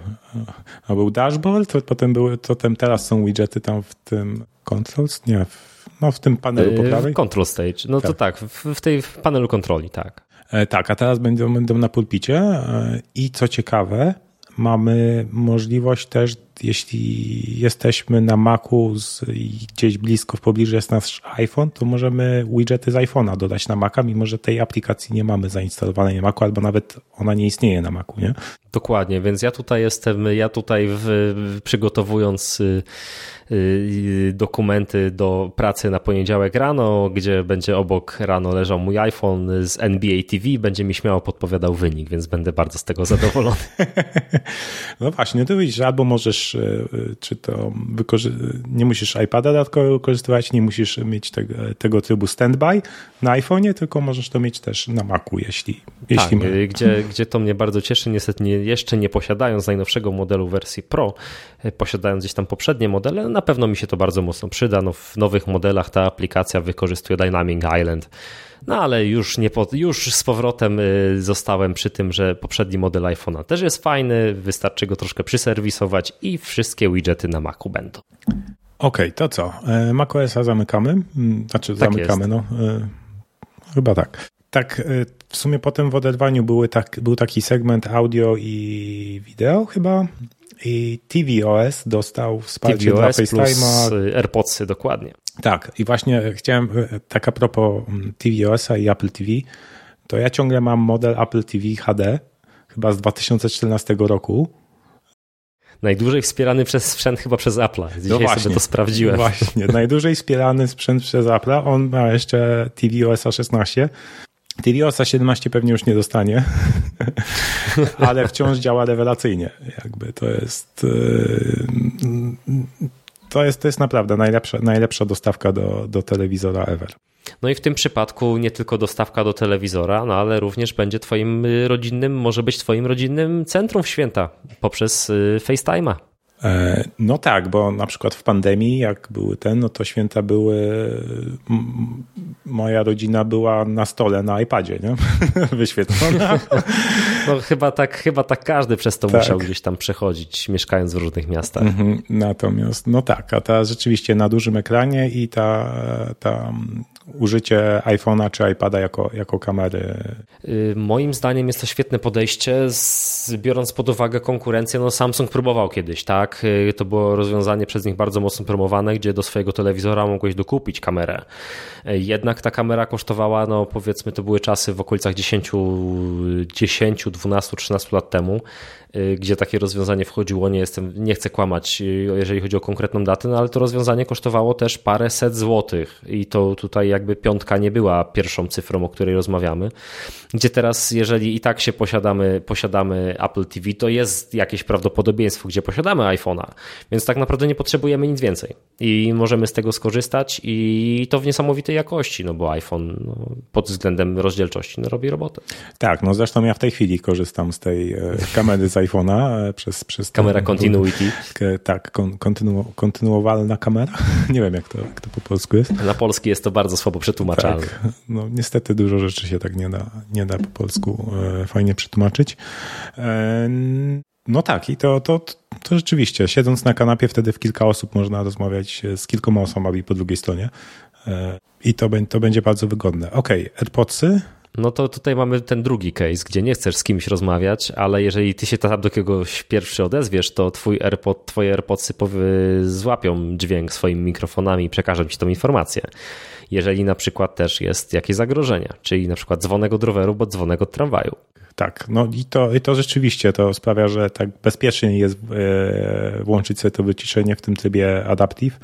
A był dashboard, to potem były, to ten, teraz są widgety tam w tym controls, nie, w, no w tym panelu po yy, prawej. Control stage, no tak. to tak, w, w tej w panelu kontroli, tak. E, tak, a teraz będą, będą na pulpicie e, i co ciekawe, mamy możliwość też jeśli jesteśmy na Macu z, i gdzieś blisko w pobliżu jest nasz iPhone, to możemy widgety z iPhone'a dodać na Maca, mimo że tej aplikacji nie mamy zainstalowanej na Macu, albo nawet ona nie istnieje na Macu, nie? Dokładnie, więc ja tutaj jestem, ja tutaj w, przygotowując y, y, dokumenty do pracy na poniedziałek rano, gdzie będzie obok rano leżał mój iPhone z NBA TV, będzie mi śmiało podpowiadał wynik, więc będę bardzo z tego zadowolony. No właśnie, to widzisz, albo możesz, y, czy to nie musisz iPada dodatkowo wykorzystywać, nie musisz mieć tego, tego trybu standby na iPhone'ie, tylko możesz to mieć też na Macu, jeśli, jeśli tak, gdzie, gdzie to mnie bardzo cieszy, niestety nie, jeszcze nie posiadając najnowszego modelu wersji Pro, e, posiadając gdzieś tam poprzednie modele, na pewno mi się to bardzo mocno przyda. No, w nowych modelach ta aplikacja wykorzystuje Dynamic Island. No ale już, nie po, już z powrotem e, zostałem przy tym, że poprzedni model iPhone'a też jest fajny, wystarczy go troszkę przyserwisować i wszystkie widgety na Macu będą. Okej, okay, to co? E, macOSa zamykamy? Mm, znaczy tak zamykamy, jest. no. Chyba tak. Tak, w sumie potem w odedwaniu były tak, był taki segment audio i wideo chyba i tvOS dostał wsparcie TVOS dla FaceTime'a. Y, AirPodsy, dokładnie. Tak, i właśnie chciałem, y, tak a propos mm, tvOSa i Apple TV, to ja ciągle mam model Apple TV HD, chyba z 2014 roku. Najdłużej wspierany przez sprzęt chyba przez Apple. Dzisiaj no właśnie, sobie to sprawdziłem. Właśnie, najdłużej wspierany sprzęt przez Apple. On ma jeszcze tvOSa 16 TVOSa 17 pewnie już nie dostanie, ale wciąż działa rewelacyjnie. Jakby to jest y, to jest, to jest naprawdę najlepsza, najlepsza dostawka do, do telewizora ever. No i w tym przypadku nie tylko dostawka do telewizora, no ale również będzie twoim y, rodzinnym, może być twoim rodzinnym centrum w święta poprzez y, FaceTime'a. E, no tak, bo na przykład w pandemii, jak były ten, no to święta były. Moja rodzina była na stole na iPadzie, nie? Wyświetlona. No chyba tak, chyba tak każdy przez to tak. musiał gdzieś tam przechodzić, mieszkając w różnych miastach. Mhm. Natomiast, no tak, a ta rzeczywiście na dużym ekranie i ta, ta użycie iPhone'a czy iPada jako, jako kamery? Y, moim zdaniem jest to świetne podejście, biorąc pod uwagę konkurencję. No Samsung próbował kiedyś, tak? Y, to było rozwiązanie przez nich bardzo mocno promowane, gdzie do swojego telewizora mogłeś dokupić kamerę. Y, jednak ta kamera kosztowała, no powiedzmy, to były czasy w okolicach 10, 10 12, 13 lat temu gdzie takie rozwiązanie wchodziło. Nie jestem, nie chcę kłamać, y, jeżeli chodzi o konkretną datę, no ale to rozwiązanie kosztowało też parę set złotych i to tutaj jakby piątka nie była pierwszą cyfrą, o której rozmawiamy. Gdzie teraz, jeżeli i tak się posiadamy, posiadamy Apple TV, to jest jakieś prawdopodobieństwo, gdzie posiadamy iPhone'a, więc tak naprawdę nie potrzebujemy nic więcej i możemy z tego skorzystać i to w niesamowitej jakości, no bo iPhone no, pod względem rozdzielczości no, robi robotę. Tak, no zresztą ja w tej chwili korzystam z tej e, kamery z iPhone'a e, przez, przez Kamera continuity. Tak, kontynu, kontynuowalna kamera. Nie wiem, jak to, jak to po polsku jest. Na polski jest to bardzo słabo przetłumaczalne. Tak, no niestety dużo rzeczy się tak nie da, nie da po polsku e, fajnie przetłumaczyć. E, no tak, i to, to, to rzeczywiście, siedząc na kanapie, wtedy w kilka osób można rozmawiać z kilkoma osobami po drugiej stronie. I to, to będzie bardzo wygodne. Ok, AirPodsy no to tutaj mamy ten drugi case, gdzie nie chcesz z kimś rozmawiać, ale jeżeli ty się tam do kogoś pierwszy odezwiesz, to twój AirPod, twoje AirPodsy złapią dźwięk swoimi mikrofonami i przekażą ci tą informację. Jeżeli na przykład też jest jakieś zagrożenia, czyli na przykład dzwonek od roweru, bo dzwonek od tramwaju. Tak, no i to, i to rzeczywiście to sprawia, że tak bezpiecznie jest e, włączyć sobie to wyciszenie w tym trybie adaptive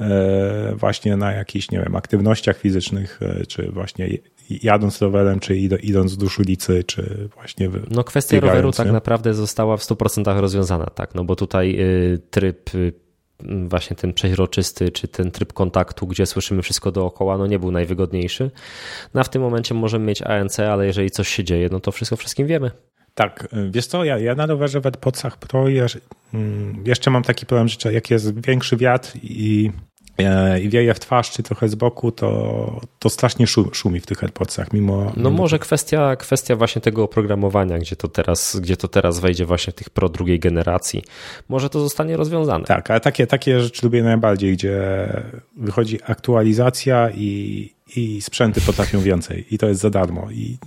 e, właśnie na jakichś, nie wiem, aktywnościach fizycznych, e, czy właśnie jadąc rowerem, czy idąc wzdłuż ulicy, czy właśnie No kwestia roweru tak naprawdę została w 100% rozwiązana, tak, no bo tutaj y, tryb y, właśnie ten przeźroczysty, czy ten tryb kontaktu, gdzie słyszymy wszystko dookoła, no nie był najwygodniejszy. No a w tym momencie możemy mieć ANC, ale jeżeli coś się dzieje, no to wszystko wszystkim wiemy. Tak, wiesz co, ja, ja na rowerze w AirPodsach Pro mm, jeszcze mam taki problem, że jak jest większy wiatr i i wieje w twarz, czy trochę z boku, to, to strasznie szumi w tych AirPodsach, mimo... No może kwestia, kwestia właśnie tego oprogramowania, gdzie to, teraz, gdzie to teraz wejdzie właśnie w tych Pro drugiej generacji. Może to zostanie rozwiązane. Tak, ale takie, takie rzeczy lubię najbardziej, gdzie wychodzi aktualizacja i, i sprzęty potrafią więcej i to jest za darmo i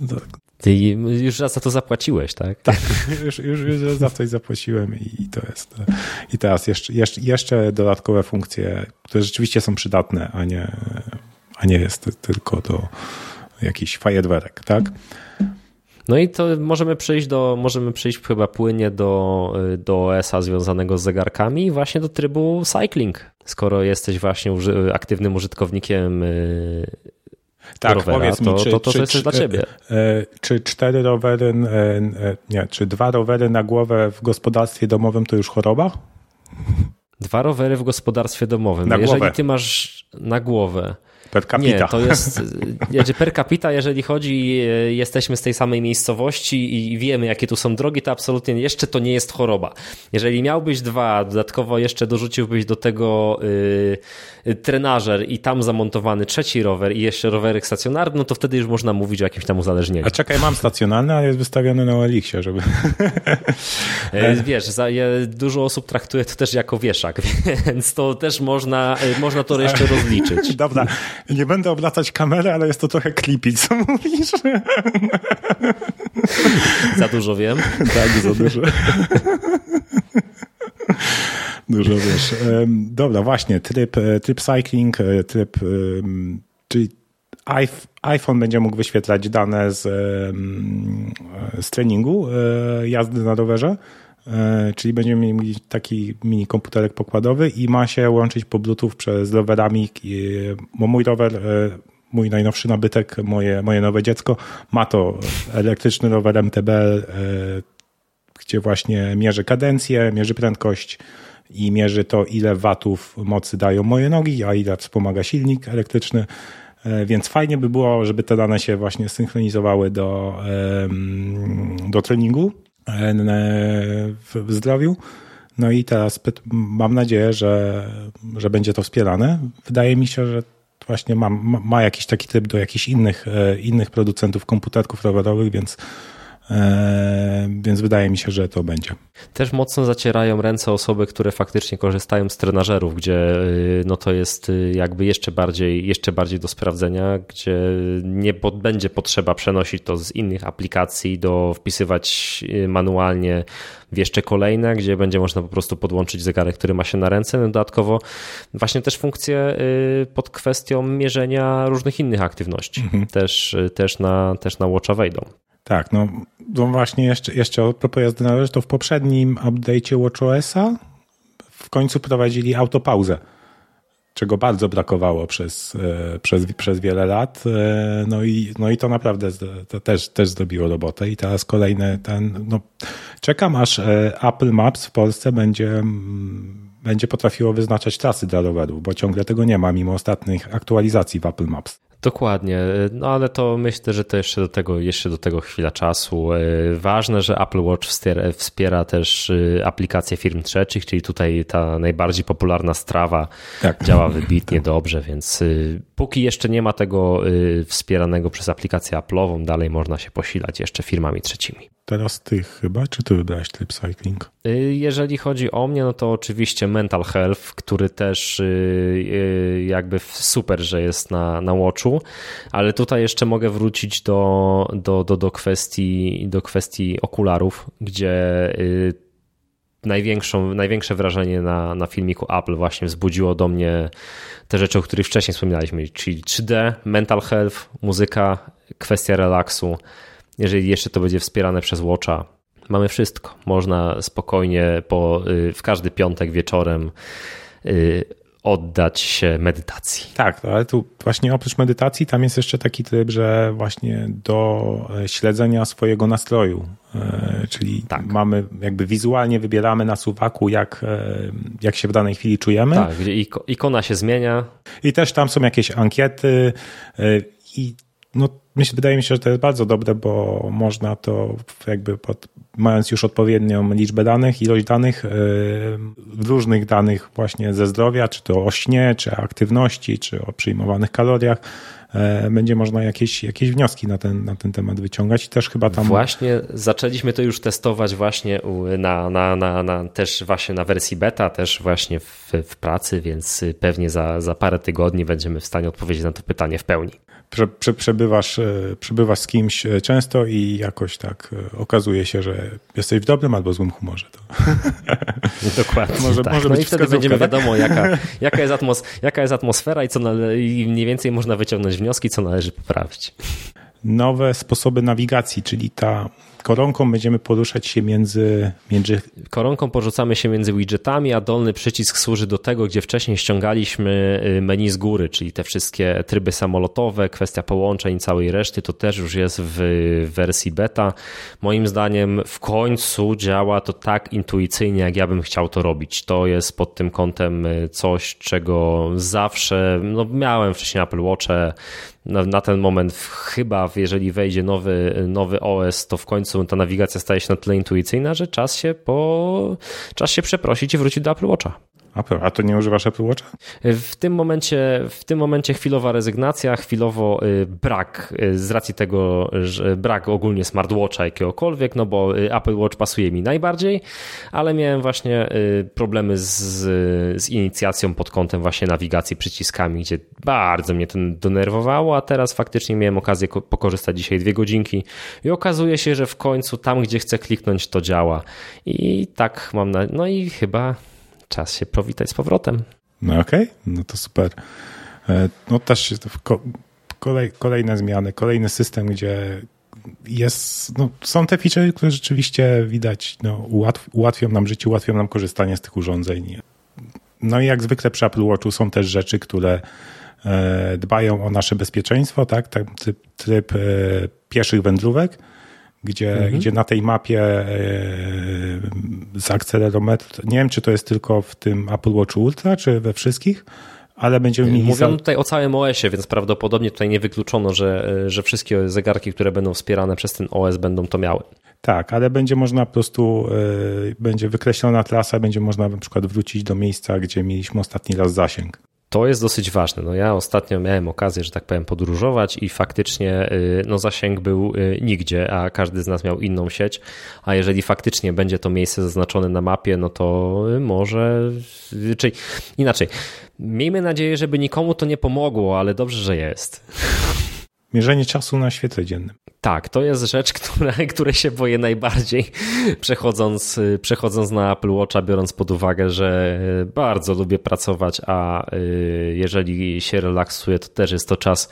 Ty już raz za to zapłaciłeś, tak? Tak, już, już, już za coś zapłaciłem i to jest. I teraz jeszcze, jeszcze, jeszcze dodatkowe funkcje, które rzeczywiście są przydatne, a nie, a nie jest tylko do jakichś fajerwerek, tak? No i to możemy przejść do, możemy przejść chyba płynnie do, do OS-a związanego z zegarkami, właśnie do trybu cycling. Skoro jesteś właśnie aktywnym użytkownikiem y, tak, rowera, powiedz mi, to, czy, to, to, to jest dla ciebie. E, e, czy cztery rowery, e, nie, czy dwa rowery na głowę w gospodarstwie domowym to już choroba? Dwa rowery w gospodarstwie domowym. Na Jeżeli głowę. ty masz na głowę Per capita. Nie, to jest per capita, jeżeli chodzi, e, jesteśmy z tej samej miejscowości i wiemy, jakie tu są drogi, to absolutnie jeszcze to nie jest choroba. Jeżeli miałbyś dwa, dodatkowo jeszcze dorzuciłbyś do tego yy, trenażer i tam zamontowany trzeci rower i jeszcze rowerek stacjonarny, no to wtedy już można mówić o jakimś tam uzależnieniu. A czekaj, mam stacjonarny, ale jest wystawiony na Elixie, żeby... E, wiesz, za, dużo osób traktuje to też jako wieszak, więc to też można, można to jeszcze rozliczyć. Dobra, nie będę obracać kamery, ale jest to trochę creepy, co mówisz? Za dużo wiem. Tak, za dużo. Dużo wiesz. Dobra, właśnie, tryb, e, tryb cycling, e, tryb, czyli iPhone będzie mógł wyświetlać dane z, z treningu e, jazdy na rowerze, czyli będziemy mieli taki mini komputerek pokładowy i ma się łączyć po Bluetooth przez rowerami, bo mój rower mój najnowszy nabytek, moje, moje nowe dziecko, ma to elektryczny rower MTB, gdzie właśnie mierzy kadencję, mierzy prędkość i mierzy to, ile watów mocy dają moje nogi, a ile wspomaga silnik elektryczny. E, więc fajnie by było, żeby te dane się właśnie synchronizowały do, do treningu e, w zdrowiu. No i teraz mam nadzieję, że, że będzie to wspierane. Wydaje mi się, że właśnie ma, ma jakiś taki typ do jakichś innych, e, innych producentów komputerków rowerowych, więc E, więc wydaje mi się, że to będzie. Też mocno zacierają ręce osoby, które faktycznie korzystają z trenażerów, gdzie y, no to jest y, jakby jeszcze bardziej, jeszcze bardziej do sprawdzenia, gdzie nie będzie potrzeba przenosić to z innych aplikacji, do wpisywać y, manualnie w jeszcze kolejne, gdzie będzie można po prostu podłączyć zegarek, który ma się na ręce. No dodatkowo właśnie też funkcje pod kwestią mierzenia różnych innych aktywności mhm. też, też, na, też na Watcha wejdą. Tak, no, no właśnie jeszcze, jeszcze o propos jazdy na rowerze, to w poprzednim update'cie WatchOS-a w końcu prowadzili autopauzę, czego bardzo brakowało przez, e, przez, przez wiele lat. E, no i, no i to naprawdę to też, też zrobiło robotę i teraz kolejny ten, no, czekam aż e, Apple Maps w Polsce będzie mm, będzie potrafiło wyznaczać trasy dla rowerów, bo ciągle tego nie ma, mimo ostatnich aktualizacji w Apple Maps. Dokładnie, no ale to myślę, że to jeszcze do tego, jeszcze do tego chwila czasu. E, ważne, że Apple Watch wspiera, wspiera też e, aplikacje firm trzecich, czyli tutaj ta najbardziej popularna strawa tak. działa wybitnie tak. dobrze, więc e, póki jeszcze nie ma tego wspieranego przez aplikację Apple'ową, dalej można się posilać jeszcze firmami trzecimi. Teraz ty chyba, czy ty wybrałeś tryb cycling? Jeżeli chodzi o mnie, no to oczywiście Mental Health, który też jakby super, że jest na, na Watchu ale tutaj jeszcze mogę wrócić do, do, do, do, kwestii, do kwestii okularów, gdzie y, największą, największe wrażenie na, na filmiku Apple właśnie wzbudziło do mnie te rzeczy, o których wcześniej wspominaliśmy, czyli 3D, mental health, muzyka, kwestia relaksu. Jeżeli jeszcze to będzie wspierane przez Watcha, mamy wszystko. Można spokojnie po, y, w każdy piątek wieczorem y, oddać się medytacji. Tak, ale tu właśnie oprócz medytacji tam jest jeszcze taki tryb, że właśnie do e, śledzenia swojego nastroju, e, czyli tak. mamy jakby wizualnie wybieramy na suwaku jak, e, jak się w danej chwili czujemy. Tak, gdzie ikona się zmienia. I też tam są jakieś ankiety i no, myślę, wydaje mi się, że to jest bardzo dobre, bo można to jakby pod, mając już odpowiednią liczbę danych, ilość danych, yy, różnych danych właśnie ze zdrowia, czy to o śnie, czy aktywności, czy o przyjmowanych kaloriach, yy, będzie można jakieś, jakieś wnioski na ten, na ten temat wyciągać i też chyba tam... Właśnie zaczęliśmy to już testować właśnie na, na, na, na też właśnie na wersji beta, też właśnie w, w pracy, więc pewnie za, za parę tygodni będziemy w stanie odpowiedzieć na to pytanie w pełni. Prze, prze, przebywasz, przebywasz z kimś często i jakoś tak okazuje się, że jesteś w dobrym albo złym humorze. To... Dokładnie. może, tak. może no i wtedy będziemy tak? wiadomo, jaka, jaka, jest atmos, jaka jest atmosfera i, co nale- i mniej więcej można wyciągnąć wnioski, co należy poprawić. Nowe sposoby nawigacji, czyli ta koronką będziemy poruszać się między, między... Koronką porzucamy się między widgetami, a dolny przycisk służy do tego, gdzie wcześniej ściągaliśmy y, menu z góry, czyli te wszystkie tryby samolotowe, kwestia połączeń i całej reszty, to też już jest w wersji beta. Moim zdaniem w końcu działa to tak intuicyjnie, jak ja bym chciał to robić. To jest pod tym kątem y, coś, czego zawsze, no miałem wcześniej Apple Watche, na, na, ten moment chyba, jeżeli wejdzie nowy, nowy OS, to w końcu ta nawigacja staje się na tyle intuicyjna, że czas się po, czas się przeprosić i wrócić do Apple Watcha. A to nie używasz Apple Watcha? W tym momencie, w tym momencie chwilowa rezygnacja, chwilowo y, brak y, z racji tego, że brak ogólnie smartwatcha jakiegokolwiek, no bo y, Apple Watch pasuje mi najbardziej, ale miałem właśnie problemy z, z inicjacją pod kątem właśnie nawigacji przyciskami, gdzie bardzo mnie to denerwowało, a teraz faktycznie miałem okazję pokorzystać dzisiaj dwie godzinki i okazuje się, że w końcu tam, gdzie chcę kliknąć, to działa. I tak mam na... No i chyba czas się powitać z powrotem. No okej, okay. no to super. E, no też kolej, kolejne zmiany, kolejny system, gdzie jest, no, są te feature, które rzeczywiście widać, no, ułatw, ułatwią nam życie, ułatwią nam korzystanie z tych urządzeń. No i jak zwykle przy Apple Watchu są też rzeczy, które e, dbają o nasze bezpieczeństwo, tak? tak tryb, tryb e, pieszych wędrówek, gdzie, mhm. gdzie na tej mapie e, z akcelerometr, nie wiem czy to jest tylko w tym Apple Watch Ultra, czy we wszystkich, ale będziemy mieli... Mówią tutaj o całym OS-ie, więc prawdopodobnie tutaj nie wykluczono, że, że wszystkie zegarki, które będą wspierane przez ten OS będą to miały. Tak, ale będzie można po prostu, y, będzie wykreślona trasa, będzie można na przykład wrócić do miejsca, gdzie mieliśmy ostatni raz zasięg. To jest dosyć ważne. No ja ostatnio miałem okazję, że tak powiem, podróżować i faktycznie y, no, zasięg był y, nigdzie, a każdy z nas miał inną sieć. A jeżeli faktycznie będzie to miejsce zaznaczone na mapie, no to y, może. Czyli inaczej. Miejmy nadzieję, żeby nikomu to nie pomogło, ale dobrze, że jest. Mierzenie czasu na świetle dziennym. Tak, to jest rzecz, która, której się boję najbardziej, przechodząc, przechodząc na Apple Watcha, biorąc pod uwagę, że bardzo lubię pracować, a y, jeżeli się relaksuję, to też jest to czas,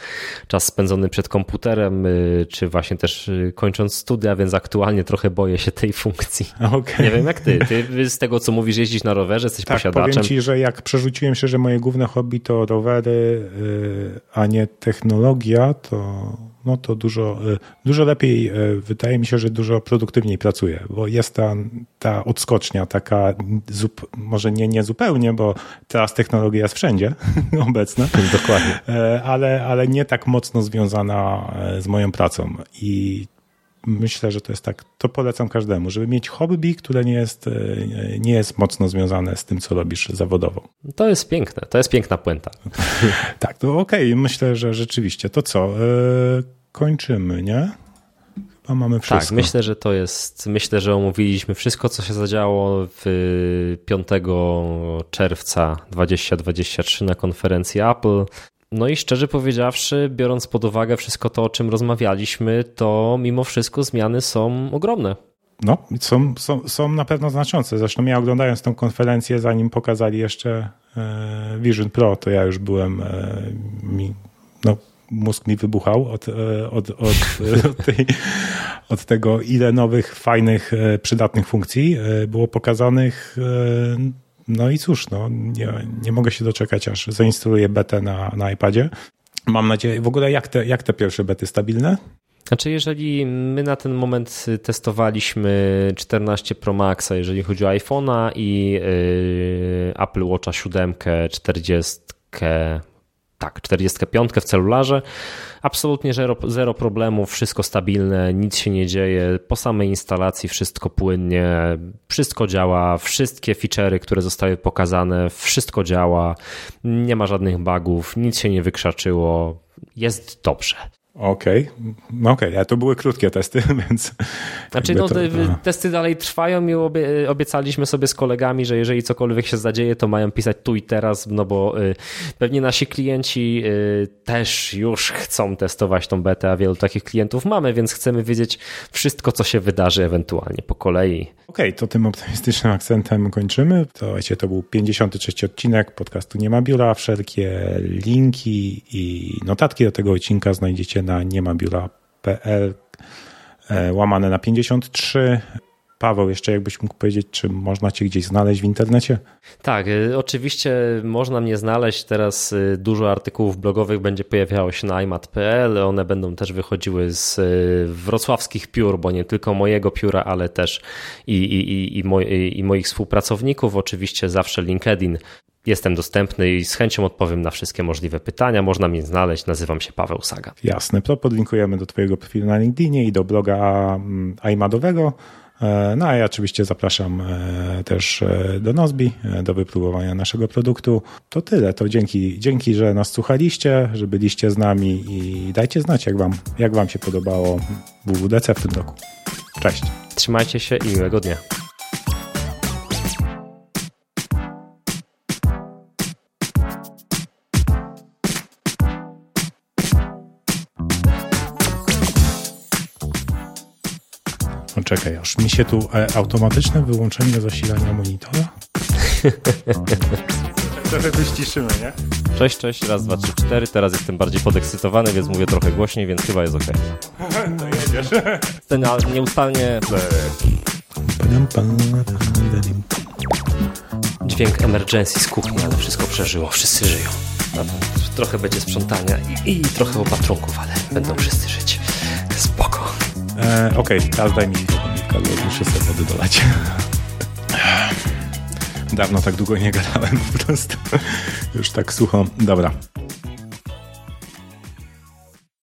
czas spędzony przed komputerem, y, czy właśnie też y, kończąc studia, więc aktualnie trochę boję się tej funkcji. Okay. Nie wiem jak ty. Ty z tego, co mówisz, jeździć na rowerze, jesteś tak, posiadaczem. powiem ci, że jak przerzuciłem się, że moje główne hobby to rowery, a nie technologia, to no to dużo, e, dużo lepiej, e, wydaje mi się, że dużo produktywniej pracuje, bo jest ta, ta odskocznia taka, może nie, nie zupełnie, bo teraz technologia jest wszędzie obecna. Dokładnie. E, ale, ale nie tak mocno związana z moją pracą i myślę, że to jest tak, to polecam każdemu, żeby mieć hobby, które nie jest, nie jest mocno związane z tym, co robisz zawodowo. To jest piękne, to jest piękna puenta. tak, to okej, okay. myślę, że rzeczywiście. To co, kończymy, nie? Chyba mamy tak, wszystko. Tak, myślę, że to jest, myślę, że omówiliśmy wszystko, co się zadziało w 5 czerwca 2023 na konferencji Apple. No i szczerze powiedziawszy, biorąc pod uwagę wszystko to, o czym rozmawialiśmy, to mimo wszystko zmiany są ogromne. No, są, są, są na pewno znaczące. Zresztą ja oglądając tę konferencję, zanim pokazali jeszcze e, Vision Pro, to ja już byłem e, no, mózg mi wybuchał od, e, od, od, od, tej, od tego, ile nowych, fajnych, e, przydatnych funkcji e, było pokazanych. No i cóż, no, nie, nie mogę się doczekać, aż zainstaluję betę na, na iPadzie. Mam nadzieję, w ogóle jak te, jak te pierwsze bety stabilne? Znaczy, jeżeli my na ten moment testowaliśmy 14 Pro Maxa, jeżeli chodzi o iPhone'a i yy, Apple Watcha 7, 40, tak, 45 w celularze. Absolutnie zero, zero problemów, wszystko stabilne, nic się nie dzieje. Po samej instalacji wszystko płynnie, wszystko działa, wszystkie feature'y, które zostały pokazane, wszystko działa, nie ma żadnych bugów, nic się nie wykrzaczyło, jest dobrze. Okej, okay. no okej, okay. to były krótkie testy, więc... Znaczy no, to, no. testy dalej trwają i obie, obiecaliśmy sobie z kolegami, że jeżeli cokolwiek się zadzieje, to mają pisać tu i teraz, no bo y, pewnie nasi klienci y, też już chcą testować tą betę, a wielu takich klientów mamy, więc chcemy wiedzieć wszystko, co się wydarzy ewentualnie po kolei. Okej, okay, to tym optymistycznym akcentem kończymy. To, wiecie, to był 53 odcinek podcastu Nie ma biura. Wszelkie linki i notatki do tego odcinka znajdziecie na niemabiura.pl e, łamane na 53. Paweł, jeszcze jakbyś mógł powiedzieć, czy można cię gdzieś znaleźć w internecie? Tak, y, oczywiście można mnie znaleźć. Teraz y, dużo artykułów blogowych będzie pojawiało się na imat.pl. One będą też wychodziły z wrocławskich piór, bo nie tylko mojego pióra, ale też i, i, i, moi, i moich współpracowników. Oczywiście zawsze LinkedIn Jestem dostępny i z chęcią odpowiem na wszystkie możliwe pytania. Można mnie znaleźć, nazywam się Paweł Saga. Jasne, to podlinkujemy do Twojego profilu na LinkedInie i do bloga mm, iMadowego. E, no a ja oczywiście zapraszam e, też e, do Nozbi, do wypróbowania naszego produktu. To tyle, to dzięki, dzięki, że nas słuchaliście, że byliście z nami i dajcie znać, jak wam, jak wam się podobało WWDC w tym roku. Cześć. Trzymajcie się i miłego dnia. Czekaj, aż mi się tu e, automatyczne wyłączenie zasilania monitora? Trochę wyściszymy, nie? Cześć, cześć, raz, dwa, trzy, cztery. Teraz jestem bardziej podekscytowany, więc mówię trochę głośniej, więc chyba jest ok. No jedziesz. Ten nieustannie... Dźwięk emergency z kuchni, ale wszystko przeżyło, wszyscy żyją. Trochę będzie sprzątania i, i trochę opatrunków, ale będą wszyscy żyć. Spoko. E, Okej, okay, teraz daj mi chwilkę, muszę sobie wody dolać. Dawno tak długo nie gadałem po prostu. Już tak sucho. Dobra.